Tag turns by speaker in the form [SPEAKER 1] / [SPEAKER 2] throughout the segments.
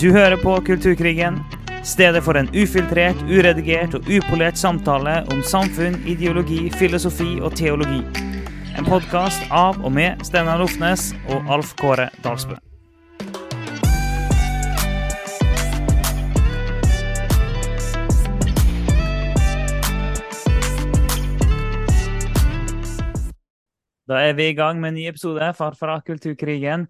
[SPEAKER 1] Du hører på Kulturkrigen, stedet for en ufiltrert, uredigert og upolert samtale om samfunn, ideologi, filosofi og teologi. En podkast av og med Steinar Lofnes og Alf Kåre Dalsbø. Da er vi i gang med en ny episode fra, Kulturkrigen.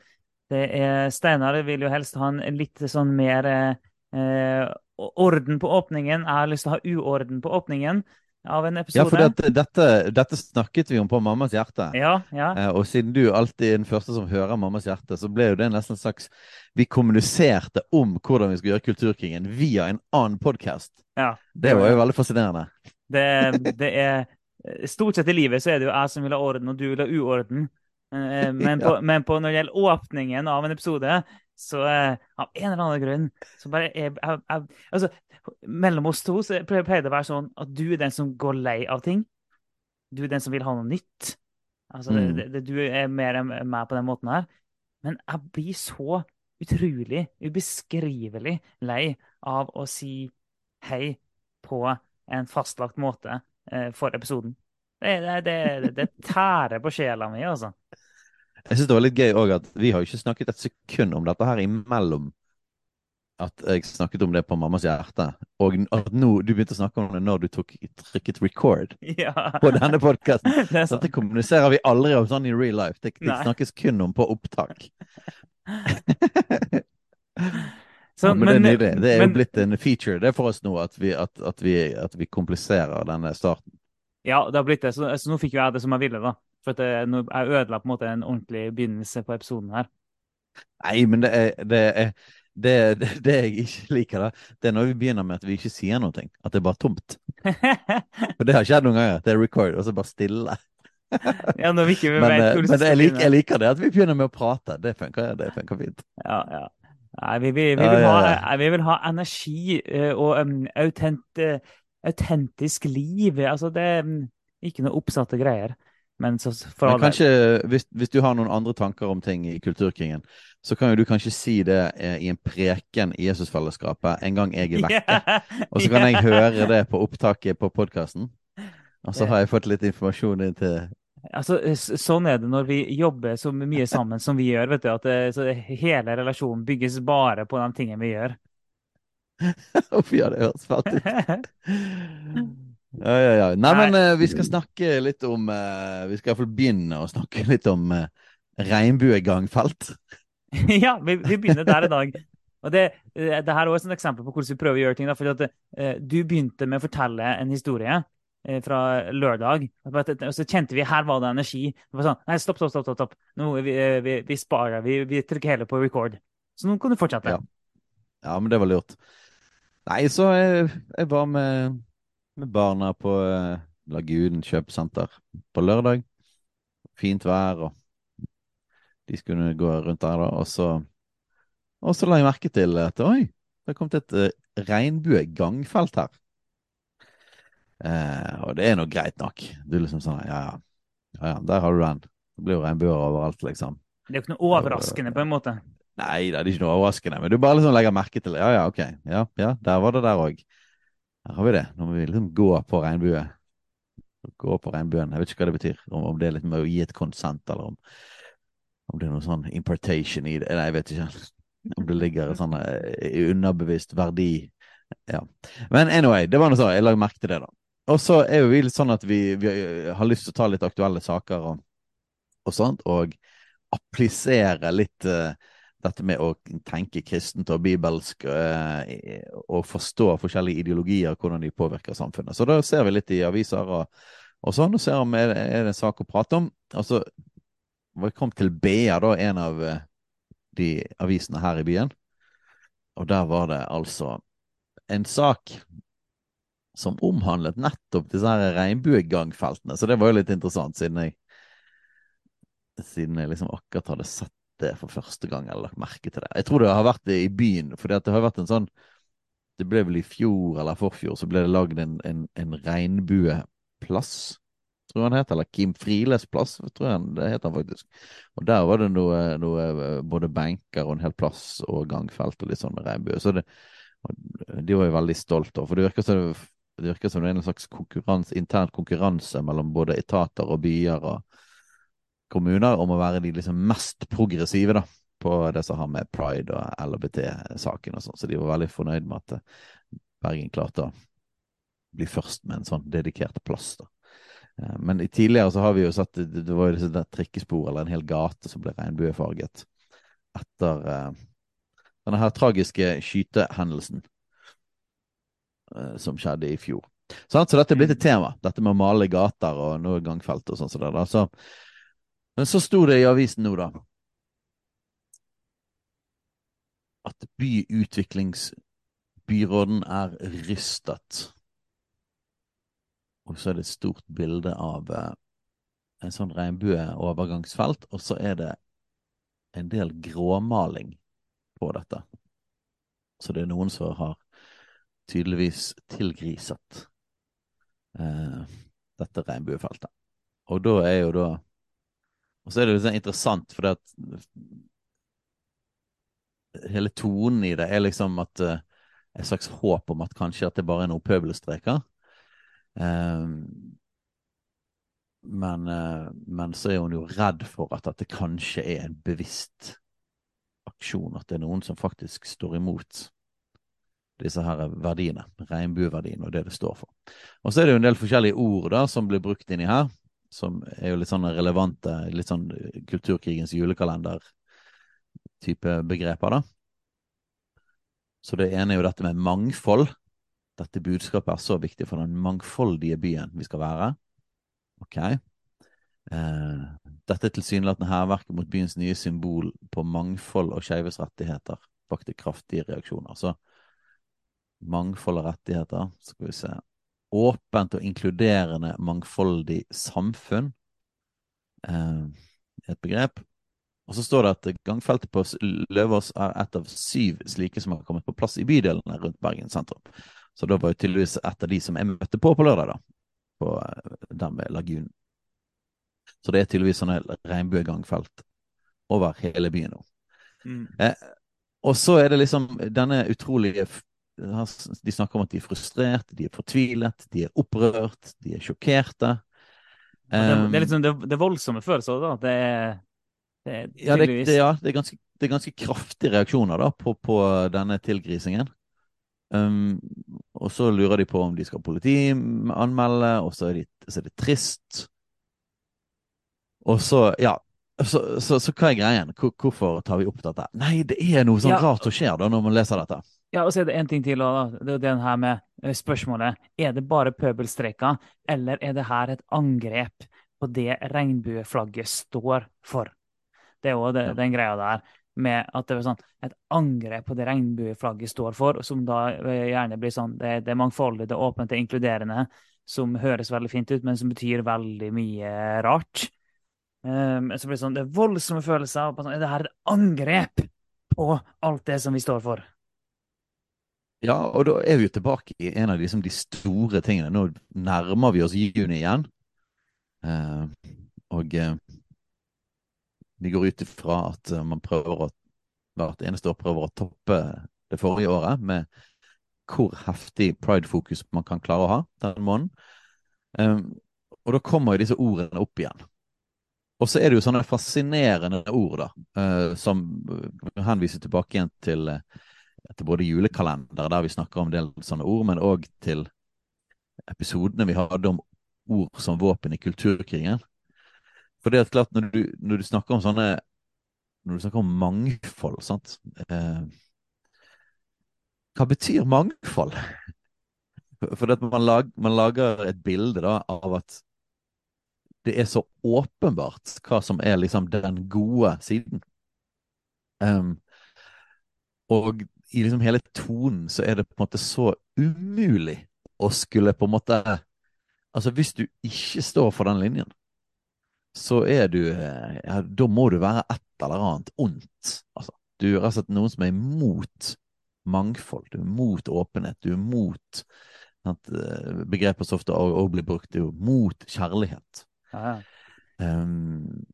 [SPEAKER 1] Det er Steinar vil jo helst ha en litt sånn mer eh, orden på åpningen. Jeg har lyst til å ha uorden på åpningen av en episode.
[SPEAKER 2] Ja, for dette, dette, dette snakket vi om på Mammas hjerte.
[SPEAKER 1] Ja, ja.
[SPEAKER 2] Eh, og siden du alltid er den første som hører Mammas hjerte, så ble jo det nesten en slags Vi kommuniserte om hvordan vi skulle gjøre Kulturkrigen via en annen podkast.
[SPEAKER 1] ja.
[SPEAKER 2] Det var jo veldig fascinerende.
[SPEAKER 1] Det, det er Stort sett i livet så er det jo jeg som vil ha orden, og du vil ha uorden. Eh, Men, på, men på når det gjelder åpningen av en episode, så eh, av en eller annen grunn så bare jeg, jeg, jeg, Altså, mellom oss to så pleier det å være sånn at du er den som går lei av ting. Du er den som vil ha noe nytt. Altså,
[SPEAKER 2] Mm.
[SPEAKER 1] det, det, du er mer enn meg på den måten her. Men jeg blir så utrolig, ubeskrivelig lei av å si hei på en fastlagt måte eh, for episoden. Det, det, det, det tærer på sjela mi, altså.
[SPEAKER 2] Jeg syns det var litt gøy òg at vi har jo ikke snakket et sekund om dette her imellom at jeg snakket om det på Mammas hjerte, og at nå du begynte å snakke om det når du tok, trykket record
[SPEAKER 1] Ja.
[SPEAKER 2] på denne podkasten.
[SPEAKER 1] Det sånn.
[SPEAKER 2] Dette kommuniserer vi aldri om sånn i real life. Det, det snakkes kun om på opptak.
[SPEAKER 1] Så,
[SPEAKER 2] ja, men, det er nydelig. Det er
[SPEAKER 1] men-
[SPEAKER 2] jo blitt en feature det er for oss nå at vi, at, at vi, at vi kompliserer denne starten.
[SPEAKER 1] Ja, det har blitt det. Så, så nå fikk jo jeg det som jeg ville, da. For det, jeg ødela på en måte en ordentlig begynnelse på episoden her.
[SPEAKER 2] Nei, men det er det, er, det, det, det jeg ikke liker, da, det er når vi begynner med at vi ikke sier noe. At det er bare tomt. For det har skjedd noen ganger. Det er record, og så bare stille.
[SPEAKER 1] ja,
[SPEAKER 2] Men, eh, men jeg, liker, jeg liker det at vi begynner med å prate. Det funker, det funker fint.
[SPEAKER 1] Ja, ja. Nei, vi, vi, vi, vil ha, eh, vi vil ha energi eh, og um, autent, autentisk liv. Altså, det er um, ikke noe oppsatte greier. Men så
[SPEAKER 2] Men kanskje, hvis, hvis du har noen andre tanker om ting i Kulturkringen, så kan jo du kanskje si det eh, i en preken i Jesusfellesskapet en gang jeg er vekke. Og så kan jeg høre det på opptaket på podkasten. Og så har jeg fått litt informasjon inn til
[SPEAKER 1] Altså, sånn er det når vi jobber så mye sammen som vi gjør. vet du, at det, så hele relasjonen bygges bare på de tingene vi gjør.
[SPEAKER 2] Uff, ja, det høres fælt ut. Ja, ja, ja. Nei, men uh, vi skal snakke litt om uh, Vi skal iallfall begynne å snakke litt om uh, regnbuegangfelt.
[SPEAKER 1] ja, vi, vi begynner der i dag. Og det, det her er også et eksempel på hvordan vi prøver å gjøre ting. Da, fordi at, du begynte med å fortelle en historie fra lørdag. Og så kjente vi her var det energi. Det var sånn, nei, stopp, stopp, stopp. stopp. Nå, vi, vi, vi sparer. Vi, vi trykker hele på record. Så nå kan du fortsette.
[SPEAKER 2] Ja. Ja, men det var lurt. Nei, så jeg, jeg var med, med barna på eh, Lagunen kjøpesenter på lørdag. Fint vær, og de skulle gå rundt der, da. Og så, og så la jeg merke til at oi, det er kommet et uh, regnbuegangfelt her. Eh, og det er nå greit nok. Du liksom sånn ja, ja, ja, ja, der har du den. Det blir jo regnbuer overalt, liksom.
[SPEAKER 1] Det er jo ikke noe overraskende, på en måte.
[SPEAKER 2] Nei, det er ikke noe overraskende, men du bare liksom legger merke til det. Ja, ja, ok. Ja, ja, der var det der òg. Her har vi det. Nå må vi liksom gå på regnbue. Gå på regnbuen. Jeg vet ikke hva det betyr. Om, om det er litt med å gi et konsent, eller om, om det er noe sånn importation i det. Nei, jeg vet ikke. Om det ligger en sånn eh, underbevisst verdi. Ja. Men anyway, det var noe sånn. Jeg la merke til det, da. Og så er jo vi litt sånn at vi, vi har lyst til å ta litt aktuelle saker og, og sånt, og applisere litt eh, dette med å tenke kristent og bibelsk eh, og forstå forskjellige ideologier, hvordan de påvirker samfunnet. Så da ser vi litt i aviser og, og sånn, og ser om er, er det en sak å prate om. Og så var vi kommet til BA, da, en av eh, de avisene her i byen. Og der var det altså en sak som omhandlet nettopp disse her regnbuegangfeltene. Så det var jo litt interessant, siden jeg siden jeg liksom akkurat hadde sett det for første gang, eller lagt merke til det. Jeg tror det har vært det i byen, for det har vært en sånn Det ble vel i fjor eller forfjor, så ble det lagd en, en, en regnbueplass tror jeg han het, eller Kim Friles plass, tror jeg det het han faktisk. Og der var det noe, noe både benker og en hel plass og gangfelt og litt sånn regnbue. Så det, de var jo veldig stolte av, for det virker som det virker som det er en slags konkurranse, intern konkurranse mellom både etater og byer og kommuner om å være de liksom mest progressive da, på det som har med pride og LHBT-saken og sånn. Så de var veldig fornøyd med at Bergen klarte å bli først med en sånn dedikert plass. da. Eh, men tidligere så har vi jo sett det var jo disse trikkespor eller en hel gate som ble regnbuefarget etter uh, denne her tragiske skytehendelsen som skjedde i fjor. Så dette er blitt et mm. tema, dette med å male gater og noe gangfelt og sånn. Så der, så, men så sto det i avisen nå, da, at byutviklingsbyråden er rystet og så er det et stort bilde av eh, en sånn regnbueovergangsfelt, og så er det en del gråmaling på dette. Så det er noen som har tydeligvis tilgriset eh, dette regnbuefeltet. Og da er jo da Og så er det litt sånn interessant, for at hele tonen i det er liksom at uh, et slags håp om at kanskje at det bare er noen pøbelstreker. Um, men, uh, men, så er hun jo redd for at dette kanskje er en bevisst aksjon. At det er noen som faktisk står imot disse her verdiene, regnbueverdiene og det det står for. Og så er det jo en del forskjellige ord da som blir brukt inni her, som er jo litt sånn relevante, litt sånn kulturkrigens julekalender-type begreper, da. Så det ene er jo dette med mangfold dette budskapet er så viktig for den mangfoldige byen vi skal være. Ok. Eh, dette tilsynelatende hærverket mot byens nye symbol på mangfold og skeives rettigheter vakte kraftige reaksjoner. Så mangfold og rettigheter, skal vi se Åpent og inkluderende mangfoldig samfunn. Eh, et begrep. Og så står det at gangfeltet på Løvås er et av syv slike som har kommet på plass i bydelene rundt Bergen sentrum. Så da var jo tydeligvis et av de som jeg møtte på på lørdag, da. På eh, den ved lagunen. Så det er tydeligvis sånne regnbuegangfelt over hele byen nå. Mm. Eh, og så er det liksom denne utrolige De snakker om at de er frustrert, de er fortvilet, de er opprørt, de er sjokkerte.
[SPEAKER 1] det, det, er liksom det, det er voldsomme følelser, da. Det er,
[SPEAKER 2] det er tydeligvis det, ja, det, er ganske, det er ganske kraftige reaksjoner da på, på denne tilgrisingen. Um, og så lurer de på om de skal politianmelde, og så er, de, så er det trist. Og så, ja så, så, så, hva er greien? Hvorfor tar vi opp dette? Nei, det er noe sånn ja. rart som skjer da når man leser dette.
[SPEAKER 1] Ja, og så er det en ting til. Da. Det er den her med eh, spørsmålet er det bare pøbelstreker, eller er det her et angrep på det regnbueflagget står for? Det er jo den greia der med at det er sånn, et angrep på det regnbueflagget står for, som da eh, gjerne blir sånn Det, det er mangfoldig, det er åpent, det er inkluderende, som høres veldig fint ut, men som betyr veldig mye rart. Um, så blir det sånn, det er voldsomme følelser. og sånn, det her et angrep på alt det som vi står for?
[SPEAKER 2] Ja, og da er vi jo tilbake i en av liksom, de store tingene. Nå nærmer vi oss juni igjen. Uh, og uh, vi går ut ifra at eh, man prøver å hvert eneste år prøver å toppe det forrige året med hvor heftig pride-fokus man kan klare å ha den måneden. Um, og da kommer jo disse ordene opp igjen. Og så er det jo sånne fascinerende ord, da, uh, som henviser tilbake igjen til, til både julekalender, der vi snakker om en del sånne ord, men òg til episodene vi hadde om ord som våpen i kulturkrigen. For det er klart, når du, når du, snakker om sånne Når du snakker om mangfold, sant uh, Hva betyr mangfold? For man, lag, man, lager et bilde da, av at det er så åpenbart hva som er liksom den gode siden. Um, og i liksom hele tonen så er det på en måte så umulig å skulle på en måte Altså, hvis du ikke står for den linjen, så er du eh, ja, Da må du være et eller annet ondt. Altså, du er rett og slett noen som er imot mangfold. Du er imot åpenhet. Du er imot Eh, Begrepet som ofte også blir brukt, er jo mot kjærlighet.
[SPEAKER 1] Ja, ja.
[SPEAKER 2] Um,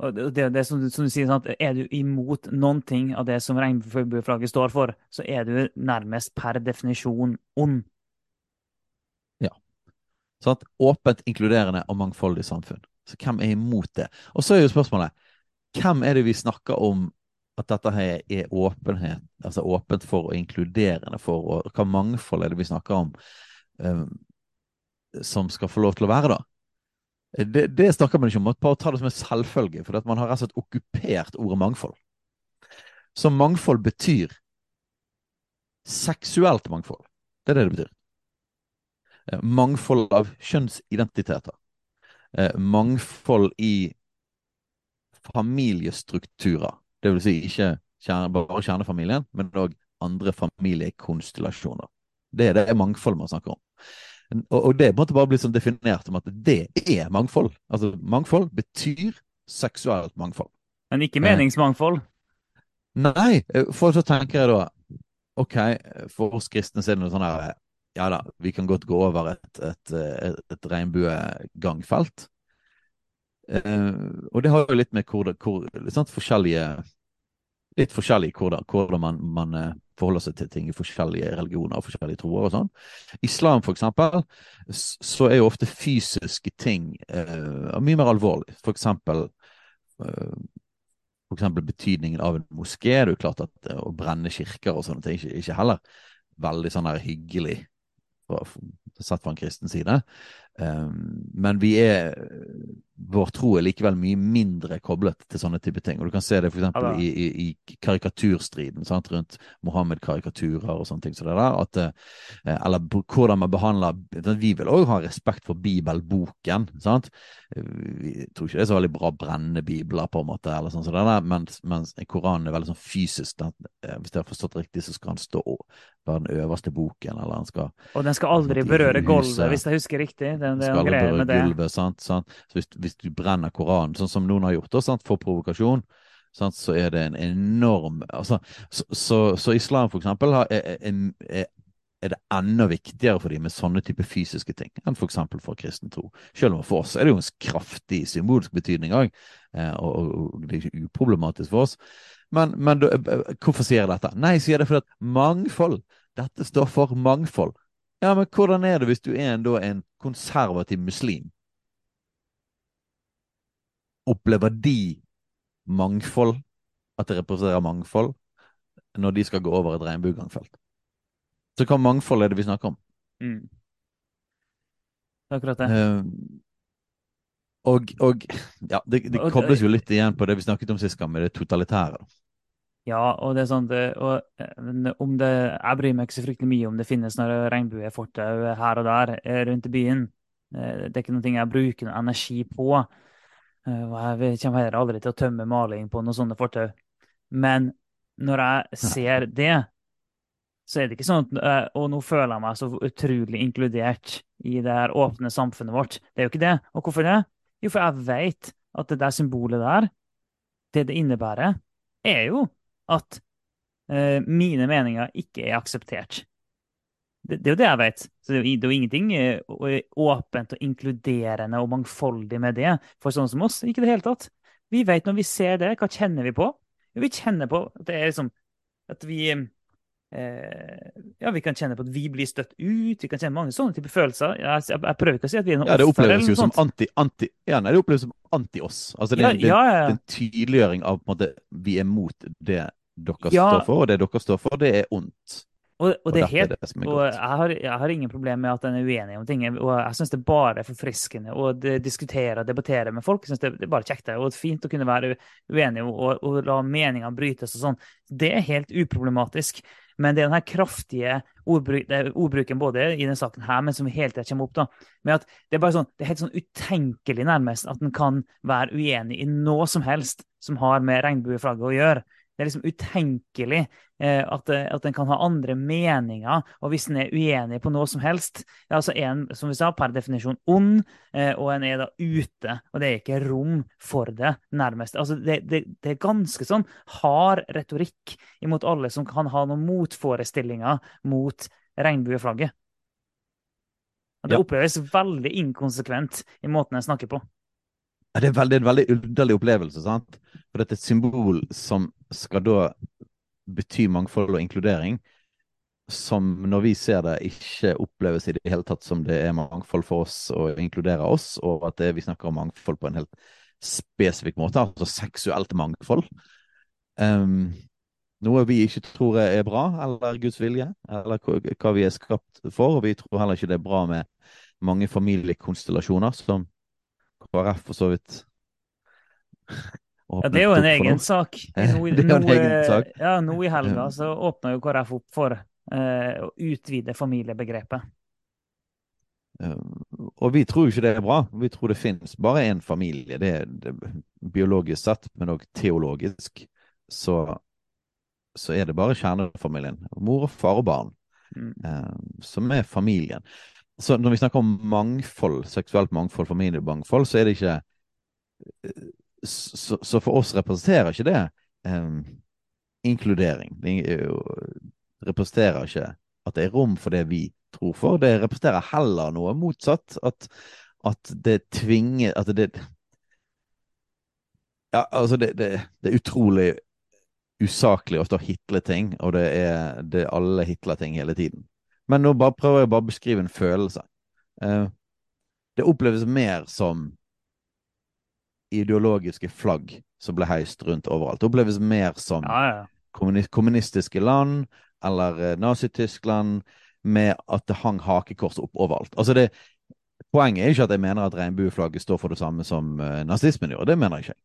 [SPEAKER 1] Og det, det, som, som du sier, sant? Er du imot noen ting av det som regnbueflagget står for, så er du nærmest per definisjon ond.
[SPEAKER 2] Ja. Sånn at Åpent, inkluderende og mangfoldig samfunn. Så hvem er imot det? Og så er jo spørsmålet hvem er det vi snakker om at dette her er åpenhet, altså åpent for og inkluderende for, og hva mangfold er det vi snakker om um, som skal få lov til å være, da? Det, det snakker man ikke om. Bare ta det som en selvfølge, for man har rett og slett okkupert ordet mangfold. Så mangfold betyr seksuelt mangfold. Det er det det betyr. Eh, Mangfold av kjønnsidentiteter. Eh, Mangfold i familiestrukturer. Det vil si ikke bare kjernefamilien, men òg andre familiekonstellasjoner. Det er det mangfold man snakker om. Og, og det måte bare bli sånn definert som at det er mangfold. Altså mangfold betyr seksuelt mangfold.
[SPEAKER 1] Men ikke
[SPEAKER 2] Eh.
[SPEAKER 1] meningsmangfold.
[SPEAKER 2] Nei, eh, for så tenker jeg da Ok, for oss kristne så er det noe sånn her Ja da, vi kan godt gå over et, et, et, et regnbuegangfelt. Eh, og det har jo litt med hvor, hvor sånn forskjellige Litt forskjellig hvordan, hvordan man, man eh, forholder seg til ting i forskjellige religioner og forskjellige troer og sånn. Islam, for eksempel, så er jo ofte fysiske ting uh, mye mer alvorlig. For eksempel uh, for eksempel betydningen av en moské. Det er jo klart at å brenne kirker og sånne ting ikke, ikke heller veldig sånn her hyggelig sett fra en kristen side. Um, men vi er Vår tro er likevel mye mindre koblet til sånne type ting. Og du kan se det f.eks.
[SPEAKER 1] Ja
[SPEAKER 2] i, i, i karikaturstriden sant? rundt Mohammed-karikaturer og sånne ting. Så det der, at, eh, eller hvordan man behandler Vi vil òg ha respekt for bibelboken. sant? Vi tror ikke det er så veldig bra å brenne bibler, på en måte, eller sånn som det der, mens, mens Koranen er veldig sånn fysisk. Den, eh, hvis jeg har forstått riktig, så skal han stå være den øverste boken, eller han skal
[SPEAKER 1] Og den skal aldri berøre gulvet, hvis jeg husker riktig. Den er
[SPEAKER 2] skal
[SPEAKER 1] greie
[SPEAKER 2] berøre gulvet. Sant, sant? Så hvis, hvis du brenner Koranen, sånn som noen har gjort, da, sant, for provokasjon, sant, så er det en enorm altså, så, så, så islam, for eksempel, er, er, er, det enda viktigere for dem med sånne type fysiske ting enn for eksempel for kristen tro. Selv om for oss er det jo en kraftig symbolsk betydning òg, eh, og, og, og det er ikke uproblematisk for oss. Men, men eh, hvorfor sier jeg dette? Nei, sier det fordi at mangfold Dette står for mangfold. Ja, men hvordan er det hvis du er en, da, en konservativ muslim? Opplever de mangfold, at det representerer mangfold, når de skal gå over et regnbuegangfelt? Så hva mangfold er det vi snakker om?
[SPEAKER 1] Mm. Det er akkurat det.
[SPEAKER 2] Uh, og, og ja, det, det
[SPEAKER 1] Og-
[SPEAKER 2] kobles jo litt igjen på det vi snakket om sist gang, med det totalitære.
[SPEAKER 1] Ja, og det er sånn det, og, om det, Jeg bryr meg ikke så fryktelig mye om det finnes noen regnbuefortau her og der eh, rundt i byen. Eh, Det er ikke noe jeg bruker noe energi på. Eh, jeg kommer heller aldri til å tømme maling på noen sånne fortau. Men når jeg ser det, så er det ikke sånn at eh, Og nå føler jeg meg så utrolig inkludert i det her åpne samfunnet vårt. Det er jo ikke det. Og hvorfor det? Jo, for jeg vet at det der symbolet der, det det innebærer, er jo at eh, mine meninger ikke er akseptert. Det, det er jo det jeg vet. Så det er jo, det er jo ingenting eh, åpent og inkluderende og mangfoldig med det for sånne som oss. Ikke i det hele tatt. Vi vet når vi ser det, hva kjenner vi på? Jo, vi kjenner på at det er liksom at vi eh, Ja, vi kan kjenne på at vi blir støtt ut. Vi kan kjenne mange sånne typer følelser. Jeg, jeg, jeg prøver ikke å si at vi er noen
[SPEAKER 2] Ja, det oppleves jo som anti, anti, ja, nei, det oppleves som anti-oss. Altså, det,
[SPEAKER 1] Ja,
[SPEAKER 2] det,
[SPEAKER 1] ja, ja.
[SPEAKER 2] en tydeliggjøring av på en måte, vi er mot det dere står for, og det dere står for, det er ondt.
[SPEAKER 1] Og, og det er helt
[SPEAKER 2] er det er
[SPEAKER 1] Og jeg har, jeg har ingen problem med at en er uenig om ting. Og jeg syns det bare er forfriskende å diskutere og debattere med folk. Jeg synes det, det er bare kjekt det, og fint å kunne være uenig og, og, la meningene brytes og sånn. Det er helt uproblematisk. Men det er den her kraftige ordbruk, er ordbruken både i denne saken her, men som hele tida kommer opp, da, med at det er bare sånn, det er helt sånn utenkelig nærmest at en kan være uenig i noe som helst som har med regnbueflagget å gjøre. Det er liksom utenkelig eh, at, eh, at en kan ha andre meninger, og hvis en er uenig på noe som helst, ja, så er en, som vi sa, per definisjon ond, eh, og en er da ute, og det er ikke rom for det, nærmest. Altså, det, det, det er ganske sånn hard retorikk imot alle som kan ha noen motforestillinger mot regnbueflagget. Det oppleves veldig inkonsekvent i måten jeg snakker på.
[SPEAKER 2] Det er veldig, en veldig underlig opplevelse, sant? For dette er et symbol som skal da bety mangfold og inkludering, som når vi ser det, ikke oppleves i det hele tatt som det er mangfold for oss å inkludere oss, og at det, vi snakker om mangfold på en helt spesifikk måte, altså seksuelt mangfold. Um, noe vi ikke tror er bra, eller Guds vilje, eller hva vi er skapt for. Og vi tror heller ikke det er bra med mange familiekonstellasjoner, som KrF for så vidt
[SPEAKER 1] Ja, det er jo en egen sak. Nå, nå, eh. Ja, nå i helga så åpna jo KrF opp for eh, å utvide familiebegrepet.
[SPEAKER 2] Eh, Og vi tror jo ikke det er bra. Vi tror det finnes bare én familie. Det er, det, biologisk sett, men òg teologisk, så, så er det bare kjernefamilien. Mor og far og barn,
[SPEAKER 1] Mm.
[SPEAKER 2] eh, som er familien. Så når vi snakker om mangfold, seksuelt mangfold, familiemangfold, så er det ikke Så, så for oss representerer ikke det um, inkludering. Det er representerer ikke at det er rom for det vi tror for. Det representerer heller noe motsatt. At, at det tvinger At det Ja, altså, det, det, det er utrolig usaklig å stå hitle ting, og det er, det alle hitler ting hele tiden. Men nå bare prøver jeg bare å beskrive en følelse. Uh, det oppleves mer som ideologiske flagg som ble heist rundt overalt. Det oppleves mer som
[SPEAKER 1] Ja, ja.
[SPEAKER 2] kommuni- kommunistiske land eller eh, Nazi-Tyskland med at det hang hakekors opp overalt. Altså det, poenget er ikke at jeg mener at regnbueflagget står for det samme som uh, nazismen gjorde, det mener jeg ikke.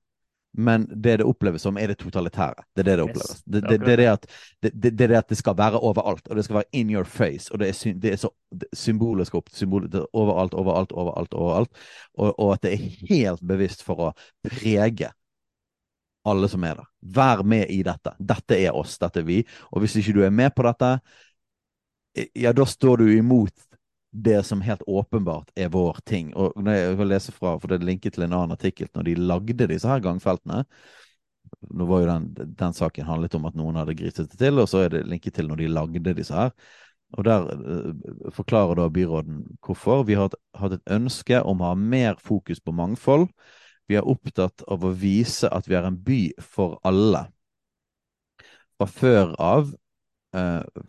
[SPEAKER 2] Men det det oppleves som, er det totalitære. Det er det det oppleves.
[SPEAKER 1] det
[SPEAKER 2] Det, det, det, er det, at, det, det, det det at det skal være overalt, og det skal være in your face. Og det er, det er så symbolisk opp symbol, er overalt, overalt, overalt. overalt. Og, og at det er helt bevisst for å prege alle som er der. Vær med i dette. Dette er oss, dette er vi. Og hvis ikke du er med på dette, ja, da står du imot det som helt åpenbart er vår ting. Og når jeg vil lese fra, for det er linket til en annen artikkel, når de lagde disse her gangfeltene Nå var jo den, den saken handlet om at noen hadde griset det til, og så er det linket til når de lagde disse her. Og der uh, forklarer da byråden hvorfor. Vi har hatt- et ønske om å ha mer fokus på mangfold. Vi er opptatt av å vise at vi er en by for alle. Fra før av eh,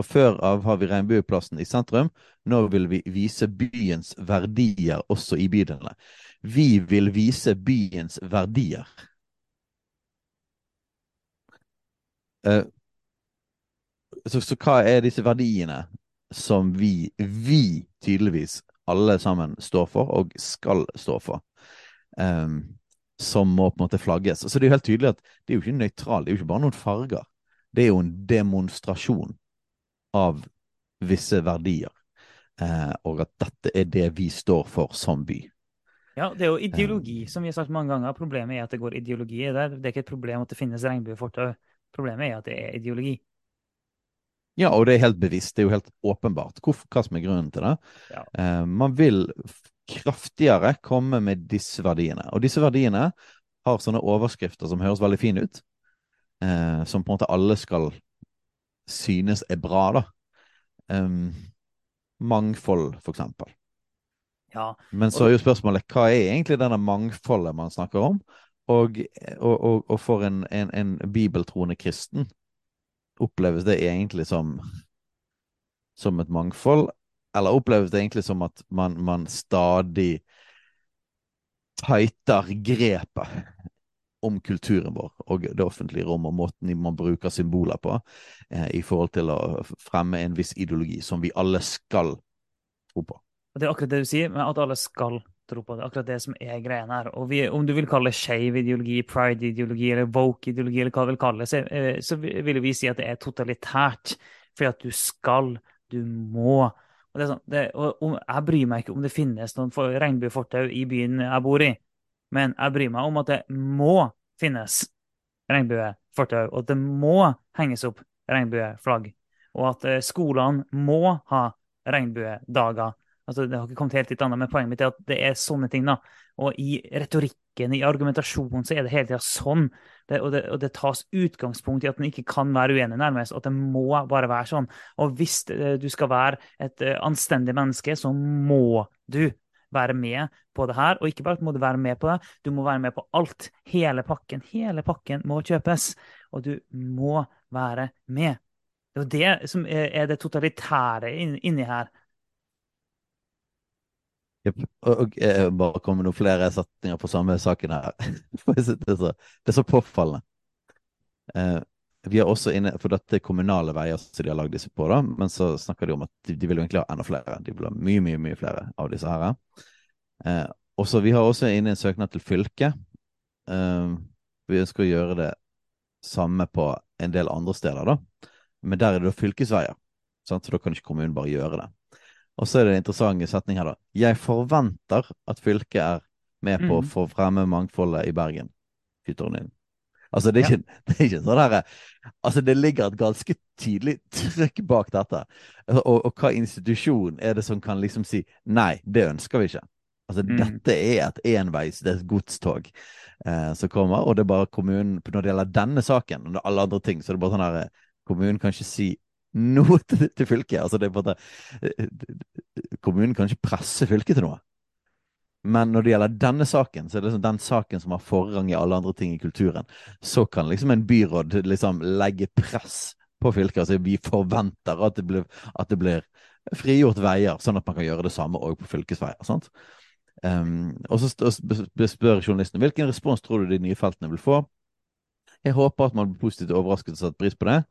[SPEAKER 2] fra før av har vi Regnbueplassen i sentrum. Nå vil vi vise byens verdier også i bydelene. Vi vil vise byens verdier. Eh, så, så hva er disse verdiene som vi, vi tydeligvis alle sammen står for, og skal stå for? Um, som må på en måte flagges. Så det er jo helt tydelig at det er jo ikke nøytralt, det er jo ikke bare noen farger. Det er jo en demonstrasjon av visse verdier. Eh, og at dette er det vi står for som by.
[SPEAKER 1] Ja, det er jo ideologi, som vi har sagt mange ganger. Problemet er at det går ideologi i det. Det er ikke et problem at det finnes regnbuefortau. Problemet er at det er ideologi.
[SPEAKER 2] Ja, og det er helt bevisst. Det er jo helt åpenbart hvorf- hva som er grunnen til det.
[SPEAKER 1] Ja.
[SPEAKER 2] Eh, man vil kraftigere komme med disse verdiene. Og disse verdiene har sånne overskrifter som høres veldig fine ut. Eh, som på en måte alle skal synes er bra, da. Um, mangfold, for eksempel.
[SPEAKER 1] Ja,
[SPEAKER 2] Men så er jo spørsmålet hva er egentlig denne mangfoldet man snakker om? Og, og, og, og for en, en, en bibeltroende kristen oppleves det egentlig som som et mangfold, eller oppleves det egentlig som at man, man stadig tighter grepet om kulturen vår og det offentlige rom og måten man bruker symboler på eh, i forhold til å fremme en viss ideologi som vi alle skal tro på.
[SPEAKER 1] det er akkurat det du sier, men at alle skal tro på det. Akkurat det som er greien her. Og vi, om du vil kalle det skeiv ideologi, pride-ideologi eller woke-ideologi, eller hva du vil kalle det, så, eh, så vil vi si at det er totalitært. Fordi at du skal, du må. Og, sånn, det, og om, jeg bryr meg ikke om det finnes noen for- regnbuefortau i byen jeg bor i, men jeg bryr meg om at det må finnes regnbuefortau, og at det må henges opp regnbueflagg. Og at eh, skolene må ha regnbuedager. Altså, det har ikke kommet helt dit annet, men poenget mitt er at det er sånne ting. da. Og i retorikken, i argumentasjonen så er det hele tida sånn. Det, og, det, og, det, tas utgangspunkt i at en ikke kan være uenig, nærmest. At det må bare være sånn. Og hvis du skal være et anstendig menneske, så må du være med på det her. Og ikke bare må du være med på det, du må være med på alt. Hele pakken. Hele pakken må kjøpes. Og du må være med. Det er jo det som er det totalitære inni her.
[SPEAKER 2] Jepp. Og, og eh, bare kom med noen flere setninger på samme saken her. det, er så, det er så påfallende. Vi har også inne, For dette er kommunale veier som de har lagd disse på, da, men så snakker de om at de, de, vil egentlig ha enda flere. De vil ha mye, mye mye flere av disse her. Eh, også, vi har også inne en søknad til fylket. Eh, vi ønsker å gjøre det samme på en del andre steder, da. Men der er det da fylkesveier. Sant? Så da kan ikke kommunen bare gjøre det. Og så er det en interessant setning her, da. Jeg forventer at fylket er med på å mm. få fremme mangfoldet i Bergen. Altså, det er, ikke, det er ikke sånn herre Altså, det ligger et ganske tydelig trykk bak dette. Altså, og, og, hva institusjon er det som kan liksom si nei, det ønsker vi ikke. Altså, mm. dette er et enveis, det er et godstog eh, som kommer, og det er bare kommunen Når det gjelder denne saken, og alle andre ting, så er det bare sånn her Kommunen kan ikke si noe til, til fylket. Altså det er bare en Kommunen kan ikke presse fylket til noe. Men når det gjelder denne saken, så er det liksom den saken som har forrang i alle andre ting i kulturen. Så kan liksom en byråd liksom legge press på fylket. Altså vi forventer at det blir, at det blir frigjort veier, sånn at man kan gjøre det samme òg på fylkesveier. sant? Um, og så spør journalisten hvilken respons tror du de nye feltene vil få. Jeg håper at man blir positivt overrasket og satt pris på det.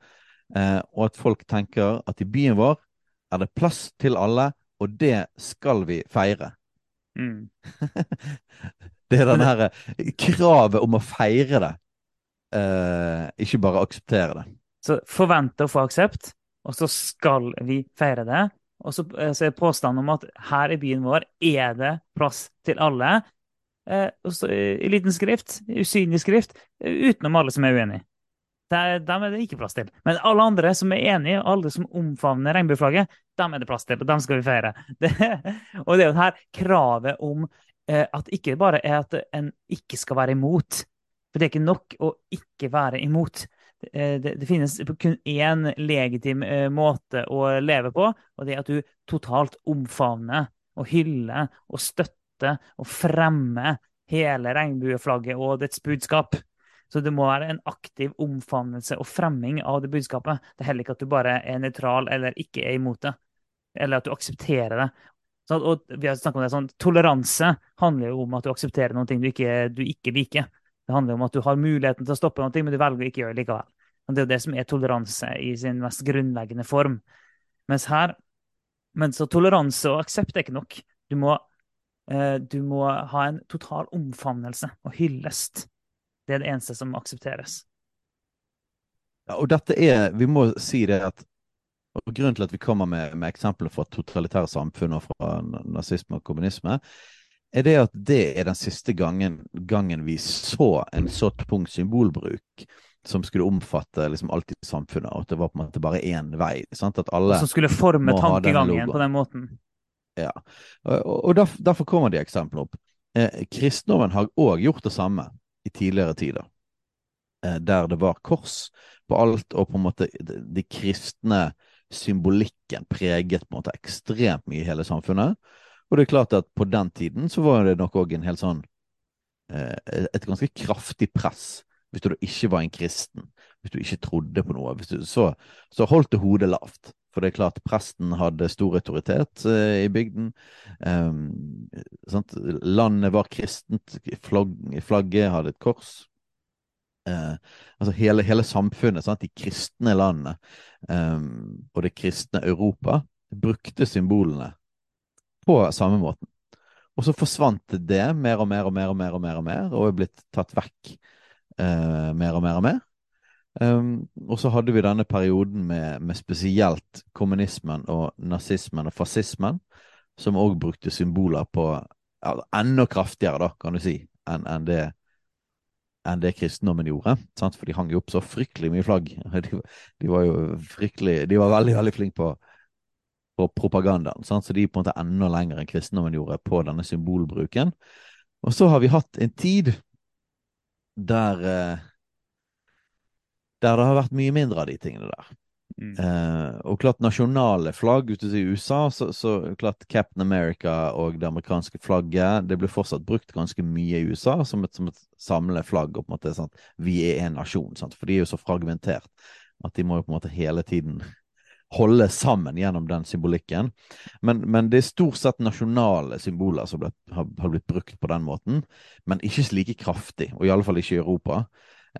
[SPEAKER 2] uh, og at folk tenker at i byen vår er det plass til alle, og det skal vi feire. Mm. det er den her eh, kravet om å feire det, eh, ikke bare akseptere det.
[SPEAKER 1] Så forvente å få aksept, og så skal vi feire det. Og så, eh, så er påstanden om at her i byen vår er det plass til alle. Eh, så, I liten skrift, usynlig skrift, utenom alle som er uenig. Dem er det ikke plass til. Men alle andre som er enige, alle som omfavner regnbueflagget, dem er det plass til, og dem skal vi feire. Det, og det er jo her kravet om eh, at ikke bare er at en ikke skal være imot. For det er ikke nok å ikke være imot. Eh, det, det finnes kun én legitim eh, måte å leve på, og det er at du totalt omfavner og hyller og støtter og fremmer hele regnbueflagget og dets budskap. Så det må være en aktiv omfavnelse og fremming av det budskapet. Det er heller ikke at du bare er nøytral eller ikke er imot det. Eller at du aksepterer det. Så, og vi har om det sånn, Toleranse handler jo om at du aksepterer noe du ikke, du ikke liker. Det handler om at du har muligheten til å stoppe noe, men du velger å ikke gjøre det likevel. Og det er jo det som er toleranse i sin mest grunnleggende form. Mens her men så toleranse og aksept er ikke nok. Du må, eh, du må ha en total omfavnelse og hyllest det er det eneste som aksepteres.
[SPEAKER 2] Ja, og dette er Vi må si det at og Grunnen til at vi kommer med, med eksempler fra totalitære samfunn og fra nazisme og kommunisme, er det at det er den siste gangen, gangen vi så en så tung symbolbruk som skulle omfatte liksom alt i samfunnet, og at det var på en måte bare én vei. Sant? At alle
[SPEAKER 1] Som skulle forme tankegangen på den måten.
[SPEAKER 2] Ja, og, og derfor, derfor kommer de eksemplene opp. Eh, kristendommen har òg gjort det samme i tidligere tider. Eh, der det var kors på alt, og på en måte de kristne symbolikken preget på en måte ekstremt mye i hele samfunnet. Og det er klart at på den tiden så var det nok òg en helt sånn eh, Et ganske kraftig press hvis du ikke var en kristen, hvis du ikke trodde på noe. Du, så, så, holdt du hodet lavt. For det er klart, presten hadde stor autoritet eh, i bygden. Um, Landet var kristent. Flagg, flagget hadde et kors. Eh, altså hele, hele samfunnet, sant? de kristne landene um, og det kristne Europa brukte symbolene på samme måten. Og så forsvant det mer og mer og mer og mer og mer og mer, og er blitt tatt vekk uh, mer og mer og mer. Um, og så hadde vi denne perioden med, med spesielt kommunismen og nazismen og fascismen, som òg brukte symboler på altså, enda kraftigere, da, kan du si, enn en det, en det kristendommen gjorde. Sant? For de hang jo opp så fryktelig mye flagg. De, de var jo fryktelig De var veldig, veldig flinke på, på propagandaen. Sant? Så de på en måte enda lenger enn kristendommen gjorde på denne symbolbruken. Og så har vi hatt en tid der eh, der det har vært mye mindre av de tingene der.
[SPEAKER 1] Mm.
[SPEAKER 2] Eh, og klart nasjonale flagg ute i USA, så, så klart Captain America og det amerikanske flagget det blir fortsatt brukt ganske mye i USA som et, som et flagg. og på en måte sant? Vi er en nasjon, sant? for de er jo så fragmentert at de må jo på en måte hele tiden holde sammen gjennom den symbolikken. Men, men det er stort sett nasjonale symboler som ble, har, har, blitt brukt på den måten, men ikke slike kraftig, og i alle fall ikke i Europa.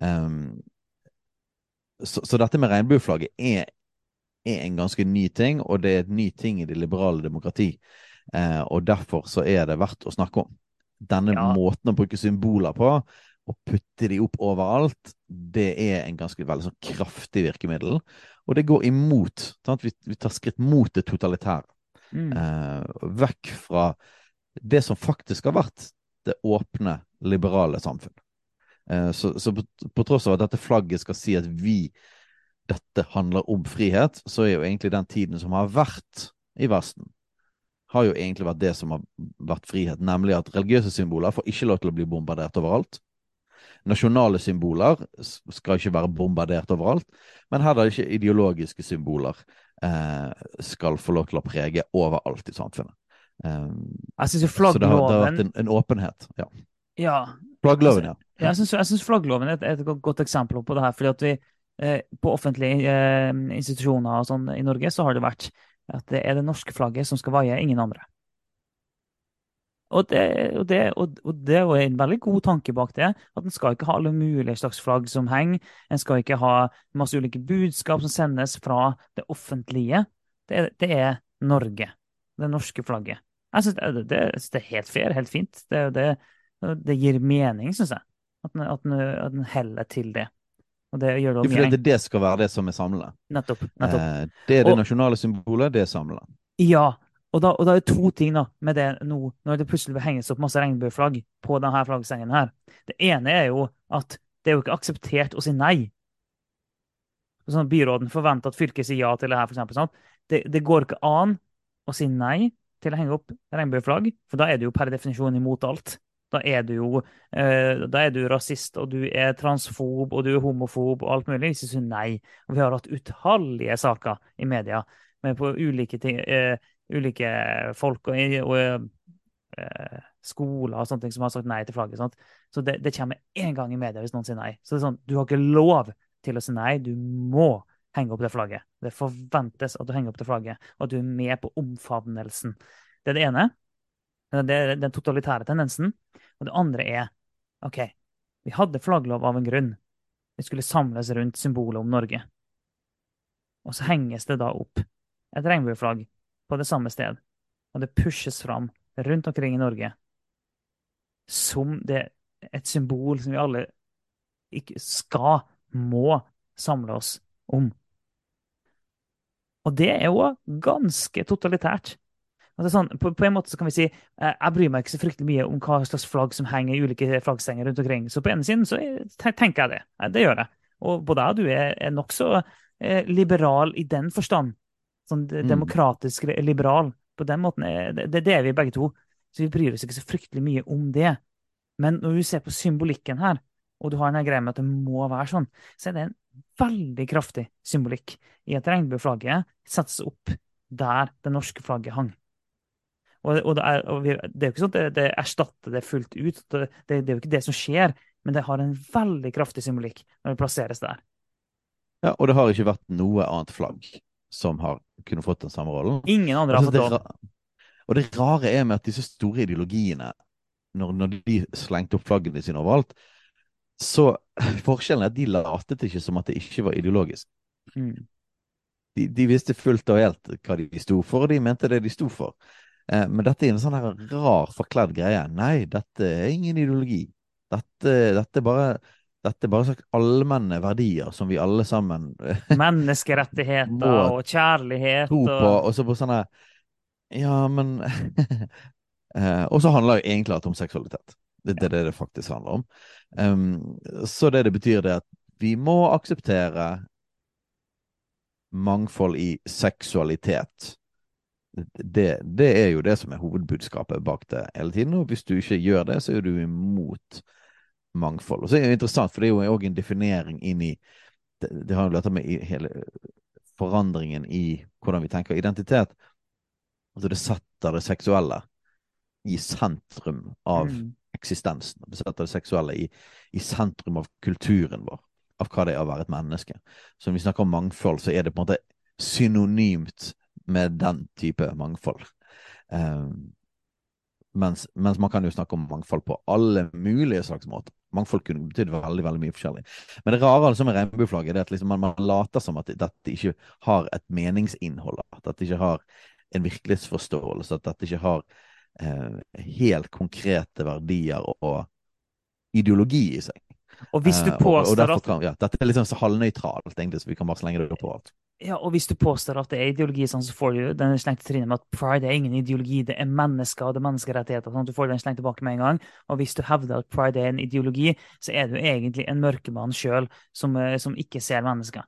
[SPEAKER 2] Um, så, så, dette med regnbueflagget er, er, en ganske ny ting, og det er et ny ting i det liberale demokrati. Eh, og derfor så er det verdt å snakke om. Denne ja. måten å bruke symboler på, og putte de opp overalt, det er en ganske veldig sånn kraftig virkemiddel. Og det går imot. Vi, vi, tar skritt mot det totalitære. Mm. Eh, vekk fra det som faktisk har vært det åpne, liberale samfunn. Eh, så, så på, på, tross av at dette flagget skal si at vi dette handler om frihet, så er jo egentlig den tiden som har vært i Vesten, har jo egentlig vært det som har vært frihet, nemlig at religiøse symboler får ikke lov til å bli bombardert overalt. Nasjonale symboler skal ikke være bombardert overalt, men heller ikke ideologiske symboler eh, skal få lov til å prege overalt i samfunnet. Um,
[SPEAKER 1] jeg synes jo flaggloven... Så det har, det har
[SPEAKER 2] vært en, en åpenhet. Ja.
[SPEAKER 1] Ja.
[SPEAKER 2] Flaggloven, ja.
[SPEAKER 1] Jeg syns flaggloven er et, et, godt eksempel på det her. fordi at vi eh, På offentlige eh, institusjoner og sånn i Norge så har det vært at det er det norske flagget som skal vaie, ingen andre. Og det, og, det, og, og det, er en veldig god tanke bak det. At en skal ikke ha alle mulige slags flagg som henger. En skal ikke ha masse ulike budskap som sendes fra det offentlige. Det, det er Norge. Det norske flagget. Jeg syns det, det, er helt fair, helt fint. Det, gir mening, syns jeg. At den, at, den, at den heller til det. Og det gjør det
[SPEAKER 2] mye Fordi det skal være det som er samlende.
[SPEAKER 1] Nettopp. nettopp.
[SPEAKER 2] Eh, det er det og, nasjonale symbolet, det er samlende.
[SPEAKER 1] Ja. Og da, og da er det to ting da, med det nå, når det plutselig henges opp masse regnbueflagg på denne flaggsengen her. Det ene er jo at det er jo ikke akseptert å si nei. Sånn Byråden forventer at fylket sier ja til det her, for eksempel, sånn. det, det går ikke an å si nei til å henge opp regnbueflagg, for da er det jo per definisjon imot alt. Da er du jo eh, da er du rasist, og du er transfob, og du er homofob og alt mulig. Hvis du sier nei. Og vi har hatt utallige saker i media med på ulike, ting, eh, ulike folk og, og eh, skoler og sånne ting som har sagt nei til flagget. Sant? Så det, det kommer én gang i media hvis noen sier nei. Så det er sånn, du har ikke lov til å si nei. Du må henge opp det flagget. Det forventes at du henger opp det flagget, og at du er med på omfavnelsen. Det er det ene. Det er den totalitære tendensen. Og det andre er OK, vi hadde flagglov av en grunn. Vi skulle samles rundt symbolet om Norge. Og så henges det da opp et regnbueflagg på det samme sted. Og det pushes fram rundt omkring i Norge som det et symbol som vi alle ikke skal, må samle oss om. Og det er jo ganske totalitært. Altså sånn, på, på, en måte så kan vi si eh, jeg bryr meg ikke så fryktelig mye om hva slags flagg som henger i ulike flaggstenger rundt omkring. Så på ene siden så tenker jeg det. Det gjør jeg. Og både jeg og du er, er nokså eh, liberal i den forstand. Sånn mm. demokratisk liberal. På den måten er det, det er vi begge to. Så vi bryr oss ikke så fryktelig mye om det. Men når du ser på symbolikken her, og du har en greie med at det må være sånn, så er det en veldig kraftig symbolikk i at regnbueflagget settes opp der det norske flagget hang. Og, og, det, er, og vi, det, er, jo ikke sånn at det, det, erstatter det fullt ut. Det, det, er jo ikke det som skjer, men det har en veldig kraftig symbolikk når det plasseres der.
[SPEAKER 2] Ja, og det har ikke vært noe annet flagg som har kunnet fått den samme rollen.
[SPEAKER 1] Ingen andre har fått det.
[SPEAKER 2] Og det rare er med at disse store ideologiene, når, når de slengte opp flaggene sine overalt, så forskjellen er at de latet ikke som at det ikke var ideologisk. Mm. De, de, visste fullt og helt hva de sto for, og de mente det de sto for. Eh, men dette er en sånn her rar, forkledd greie. Nei, dette er ingen ideologi. Dette, dette er bare dette er bare slags allmenne verdier som vi alle sammen
[SPEAKER 1] Menneskerettigheter og kjærlighet.
[SPEAKER 2] Tro på, og så på sånne Ja, men eh, Og så handler det egentlig om seksualitet. Det, det er det det faktisk handler om. Um, så det det betyr, det at vi må akseptere mangfold i seksualitet det, det, er jo det som er hovedbudskapet bak det hele tiden. Og hvis du ikke gjør det, så er du imot mangfold. Og så er det interessant, for det er jo òg en definering inn i Det, det har jo dette med hele forandringen i hvordan vi tenker identitet. Altså det setter det seksuelle i sentrum av mm. eksistensen. Det setter det seksuelle i, i, sentrum av kulturen vår, av hva det er å være et menneske. Så når vi snakker om mangfold, så er det på en måte synonymt med den type mangfold. Um, mens, mens, man kan jo snakke om mangfold på alle mulige slags måter. Mangfold kunne betydd veldig veldig mye forskjellig. Men det rare altså med regnbueflagget er at liksom man, man, later som at dette ikke har et meningsinnhold. At dette ikke har en virkelighetsforståelse. At dette ikke har eh, helt konkrete verdier og ideologi i seg.
[SPEAKER 1] Og hvis du påstår
[SPEAKER 2] og, og at ja, Dette er liksom så halvnøytralt, egentlig, så vi kan bare slenge det alt.
[SPEAKER 1] Ja, og hvis du påstår at det er ideologi, sånn, så får du den slengte trynet med at pride er ingen ideologi, det er mennesker og det er menneskerettigheter. sånn Du får den slengt tilbake med en gang. Og hvis du hevder at pride er en ideologi, så er du egentlig en mørkemann sjøl som, eh, som, ikke ser mennesker.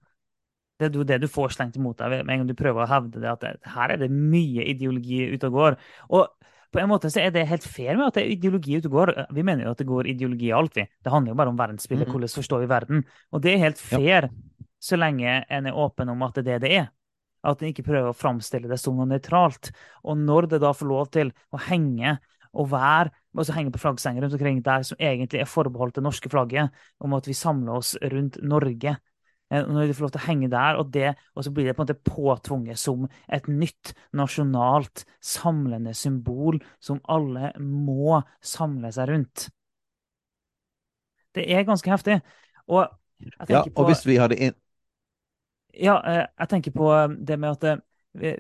[SPEAKER 1] Det er jo det du får slengt imot deg med en gang du prøver å hevde det, at her er det mye ideologi ute og går. Og på en måte så er det helt fair med at det er ideologi ute går. Vi mener jo at det går ideologi i alt, vi. Det handler jo bare om verdensbildet, mm. hvordan forstår vi verden. Og det er helt fair, ja. så lenge en er åpen om at det er det det er. At en ikke prøver å framstille det som noe nøytralt. Og når det da får lov til å henge og være altså henge på flaggstenger rundt omkring der som egentlig er forbeholdt det norske flagget, om at vi samler oss rundt Norge når de får lov til å henge der, og, det, og så blir det på en måte påtvunget som et nytt nasjonalt samlende symbol som alle må samle seg rundt. Det er ganske heftig. Og
[SPEAKER 2] ja, og på, hvis vi hadde inn...
[SPEAKER 1] Ja, eh, jeg tenker på eh, det med at